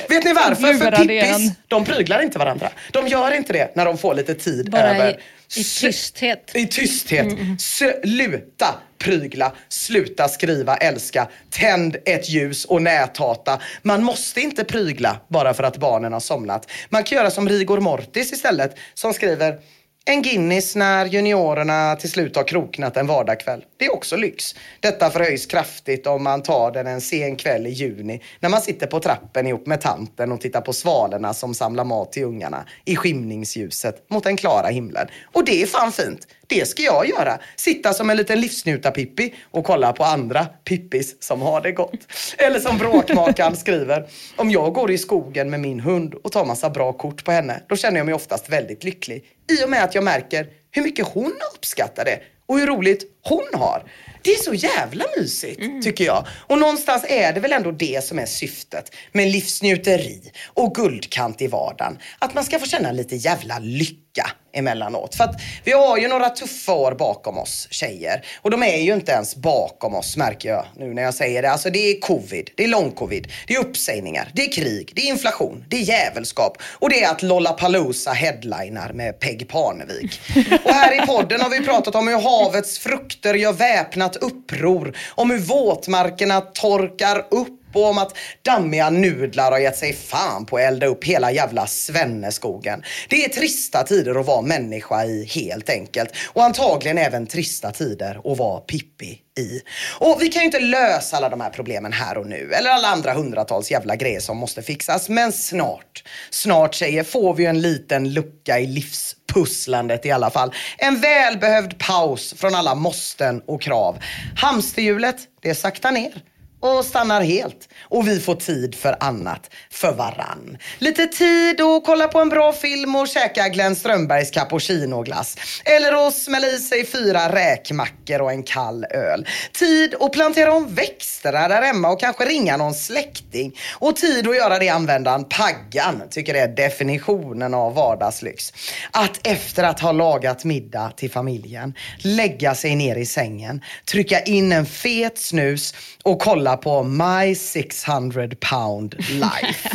Vet ni varför? För Pippis, de pryglar inte varandra. De gör inte det när de får lite tid Bara över. i, i tysthet. I tysthet. Sluta prygla, sluta skriva, älska, tänd ett ljus och näthata. Man måste inte prygla bara för att barnen har somnat. Man kan göra som Rigor Mortis istället som skriver en Guinness när juniorerna till slut har kroknat en vardagkväll. Det är också lyx. Detta förhöjs kraftigt om man tar den en sen kväll i juni när man sitter på trappen ihop med tanten och tittar på svalorna som samlar mat till ungarna i skymningsljuset mot den klara himlen. Och det är fan fint. Det ska jag göra. Sitta som en liten livsnjutar-Pippi och kolla på andra Pippis som har det gott. Eller som bråkmakaren skriver. Om jag går i skogen med min hund och tar massa bra kort på henne, då känner jag mig oftast väldigt lycklig. I och med att jag märker hur mycket hon uppskattar det och hur roligt hon har. Det är så jävla mysigt, tycker jag. Och någonstans är det väl ändå det som är syftet med livsnjuteri och guldkant i vardagen. Att man ska få känna lite jävla lycka emellanåt. För att vi har ju några tuffa år bakom oss, tjejer. Och de är ju inte ens bakom oss, märker jag nu när jag säger det. Alltså det är covid, det är lång-covid, det är uppsägningar, det är krig, det är inflation, det är jävelskap och det är att Lollapalooza headlinar med Peg Parnevik. Och här i podden har vi pratat om hur havets frukter gör väpnat uppror, om hur våtmarkerna torkar upp och om att dammiga nudlar har gett sig fan på att elda upp hela jävla Svenneskogen. Det är trista tider att vara människa i helt enkelt. Och antagligen även trista tider att vara Pippi i. Och vi kan ju inte lösa alla de här problemen här och nu. Eller alla andra hundratals jävla grejer som måste fixas. Men snart, snart tjejer, får vi ju en liten lucka i livspusslandet i alla fall. En välbehövd paus från alla måsten och krav. Hamsterhjulet, det saktar ner och stannar helt. Och vi får tid för annat, för varann. Lite tid att kolla på en bra film och käka Glenn Strömbergs cappuccino-glass. Eller att smälla i sig fyra räkmackor och en kall öl. Tid att plantera om växterna där hemma och kanske ringa någon släkting. Och tid att göra det användaren Paggan tycker är definitionen av vardagslyx. Att efter att ha lagat middag till familjen, lägga sig ner i sängen, trycka in en fet snus och kolla kolla på My 600 pound life.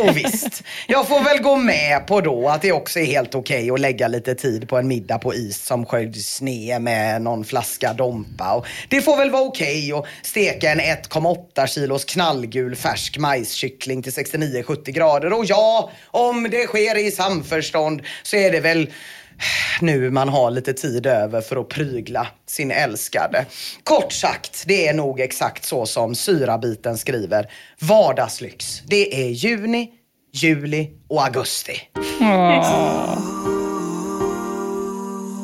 och visst, jag får väl gå med på då att det också är helt okej okay att lägga lite tid på en middag på is som sköljs ner med någon flaska Dompa. Och det får väl vara okej okay att steka en 1,8 kilos knallgul färsk majskyckling till 69-70 grader. Och ja, om det sker i samförstånd så är det väl nu man har lite tid över för att prygla sin älskade. Kort sagt, det är nog exakt så som syrabiten skriver. Vardagslyx. Det är juni, juli och augusti.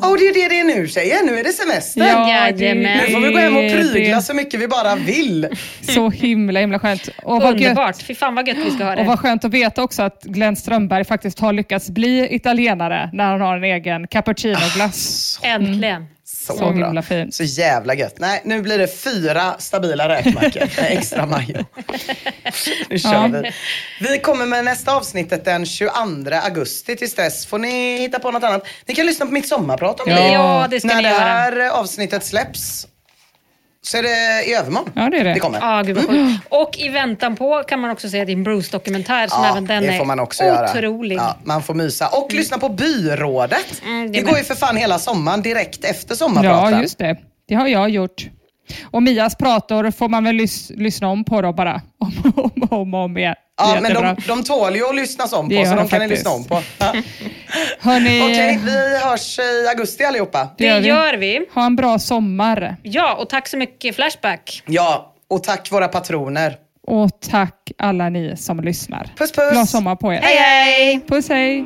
Och det är det det är nu tjejer, nu är det semester. Ja, nu får vi gå hem och prygla så mycket vi bara vill. Så himla himla skönt. Och Underbart, fy fan vad gött vi ska ha det. Och vad skönt att veta också att Glenn Strömberg faktiskt har lyckats bli italienare när han har en egen cappuccino-glass. Ah, äntligen. Så, så himla fint. Så jävla gött. Nej, nu blir det fyra stabila räkmackor med extra majo. nu kör ja. vi. Vi kommer med nästa avsnittet den 22 augusti. Tills dess får ni hitta på något annat. Ni kan lyssna på mitt sommarprat om ja. det. Ja, det ska När ni det göra. här avsnittet släpps så är det i övermorgon. Ja, det är det. Det kommer. Ah, gud vad mm. Och i väntan på kan man också se din Bruce-dokumentär som ja, även den det är får man också otrolig. Göra. Ja, man får mysa. Och lyssna på Byrådet. Mm, det det går ju för fan hela sommaren direkt efter sommarpraten. Ja, just det. Det har jag gjort. Och Mias prator får man väl lys lyssna om på då bara. Om och om, om, om igen. Ja, men de, de tål ju att lyssnas om på, Det så gör de kan ni lyssna om på. Ja. Hörni, Okej, vi hörs i augusti allihopa. Det gör vi. Ha en bra sommar. Ja, och tack så mycket Flashback. Ja, och tack våra patroner. Och tack alla ni som lyssnar. Puss puss! Glad sommar på er. Hej hej! Puss hej!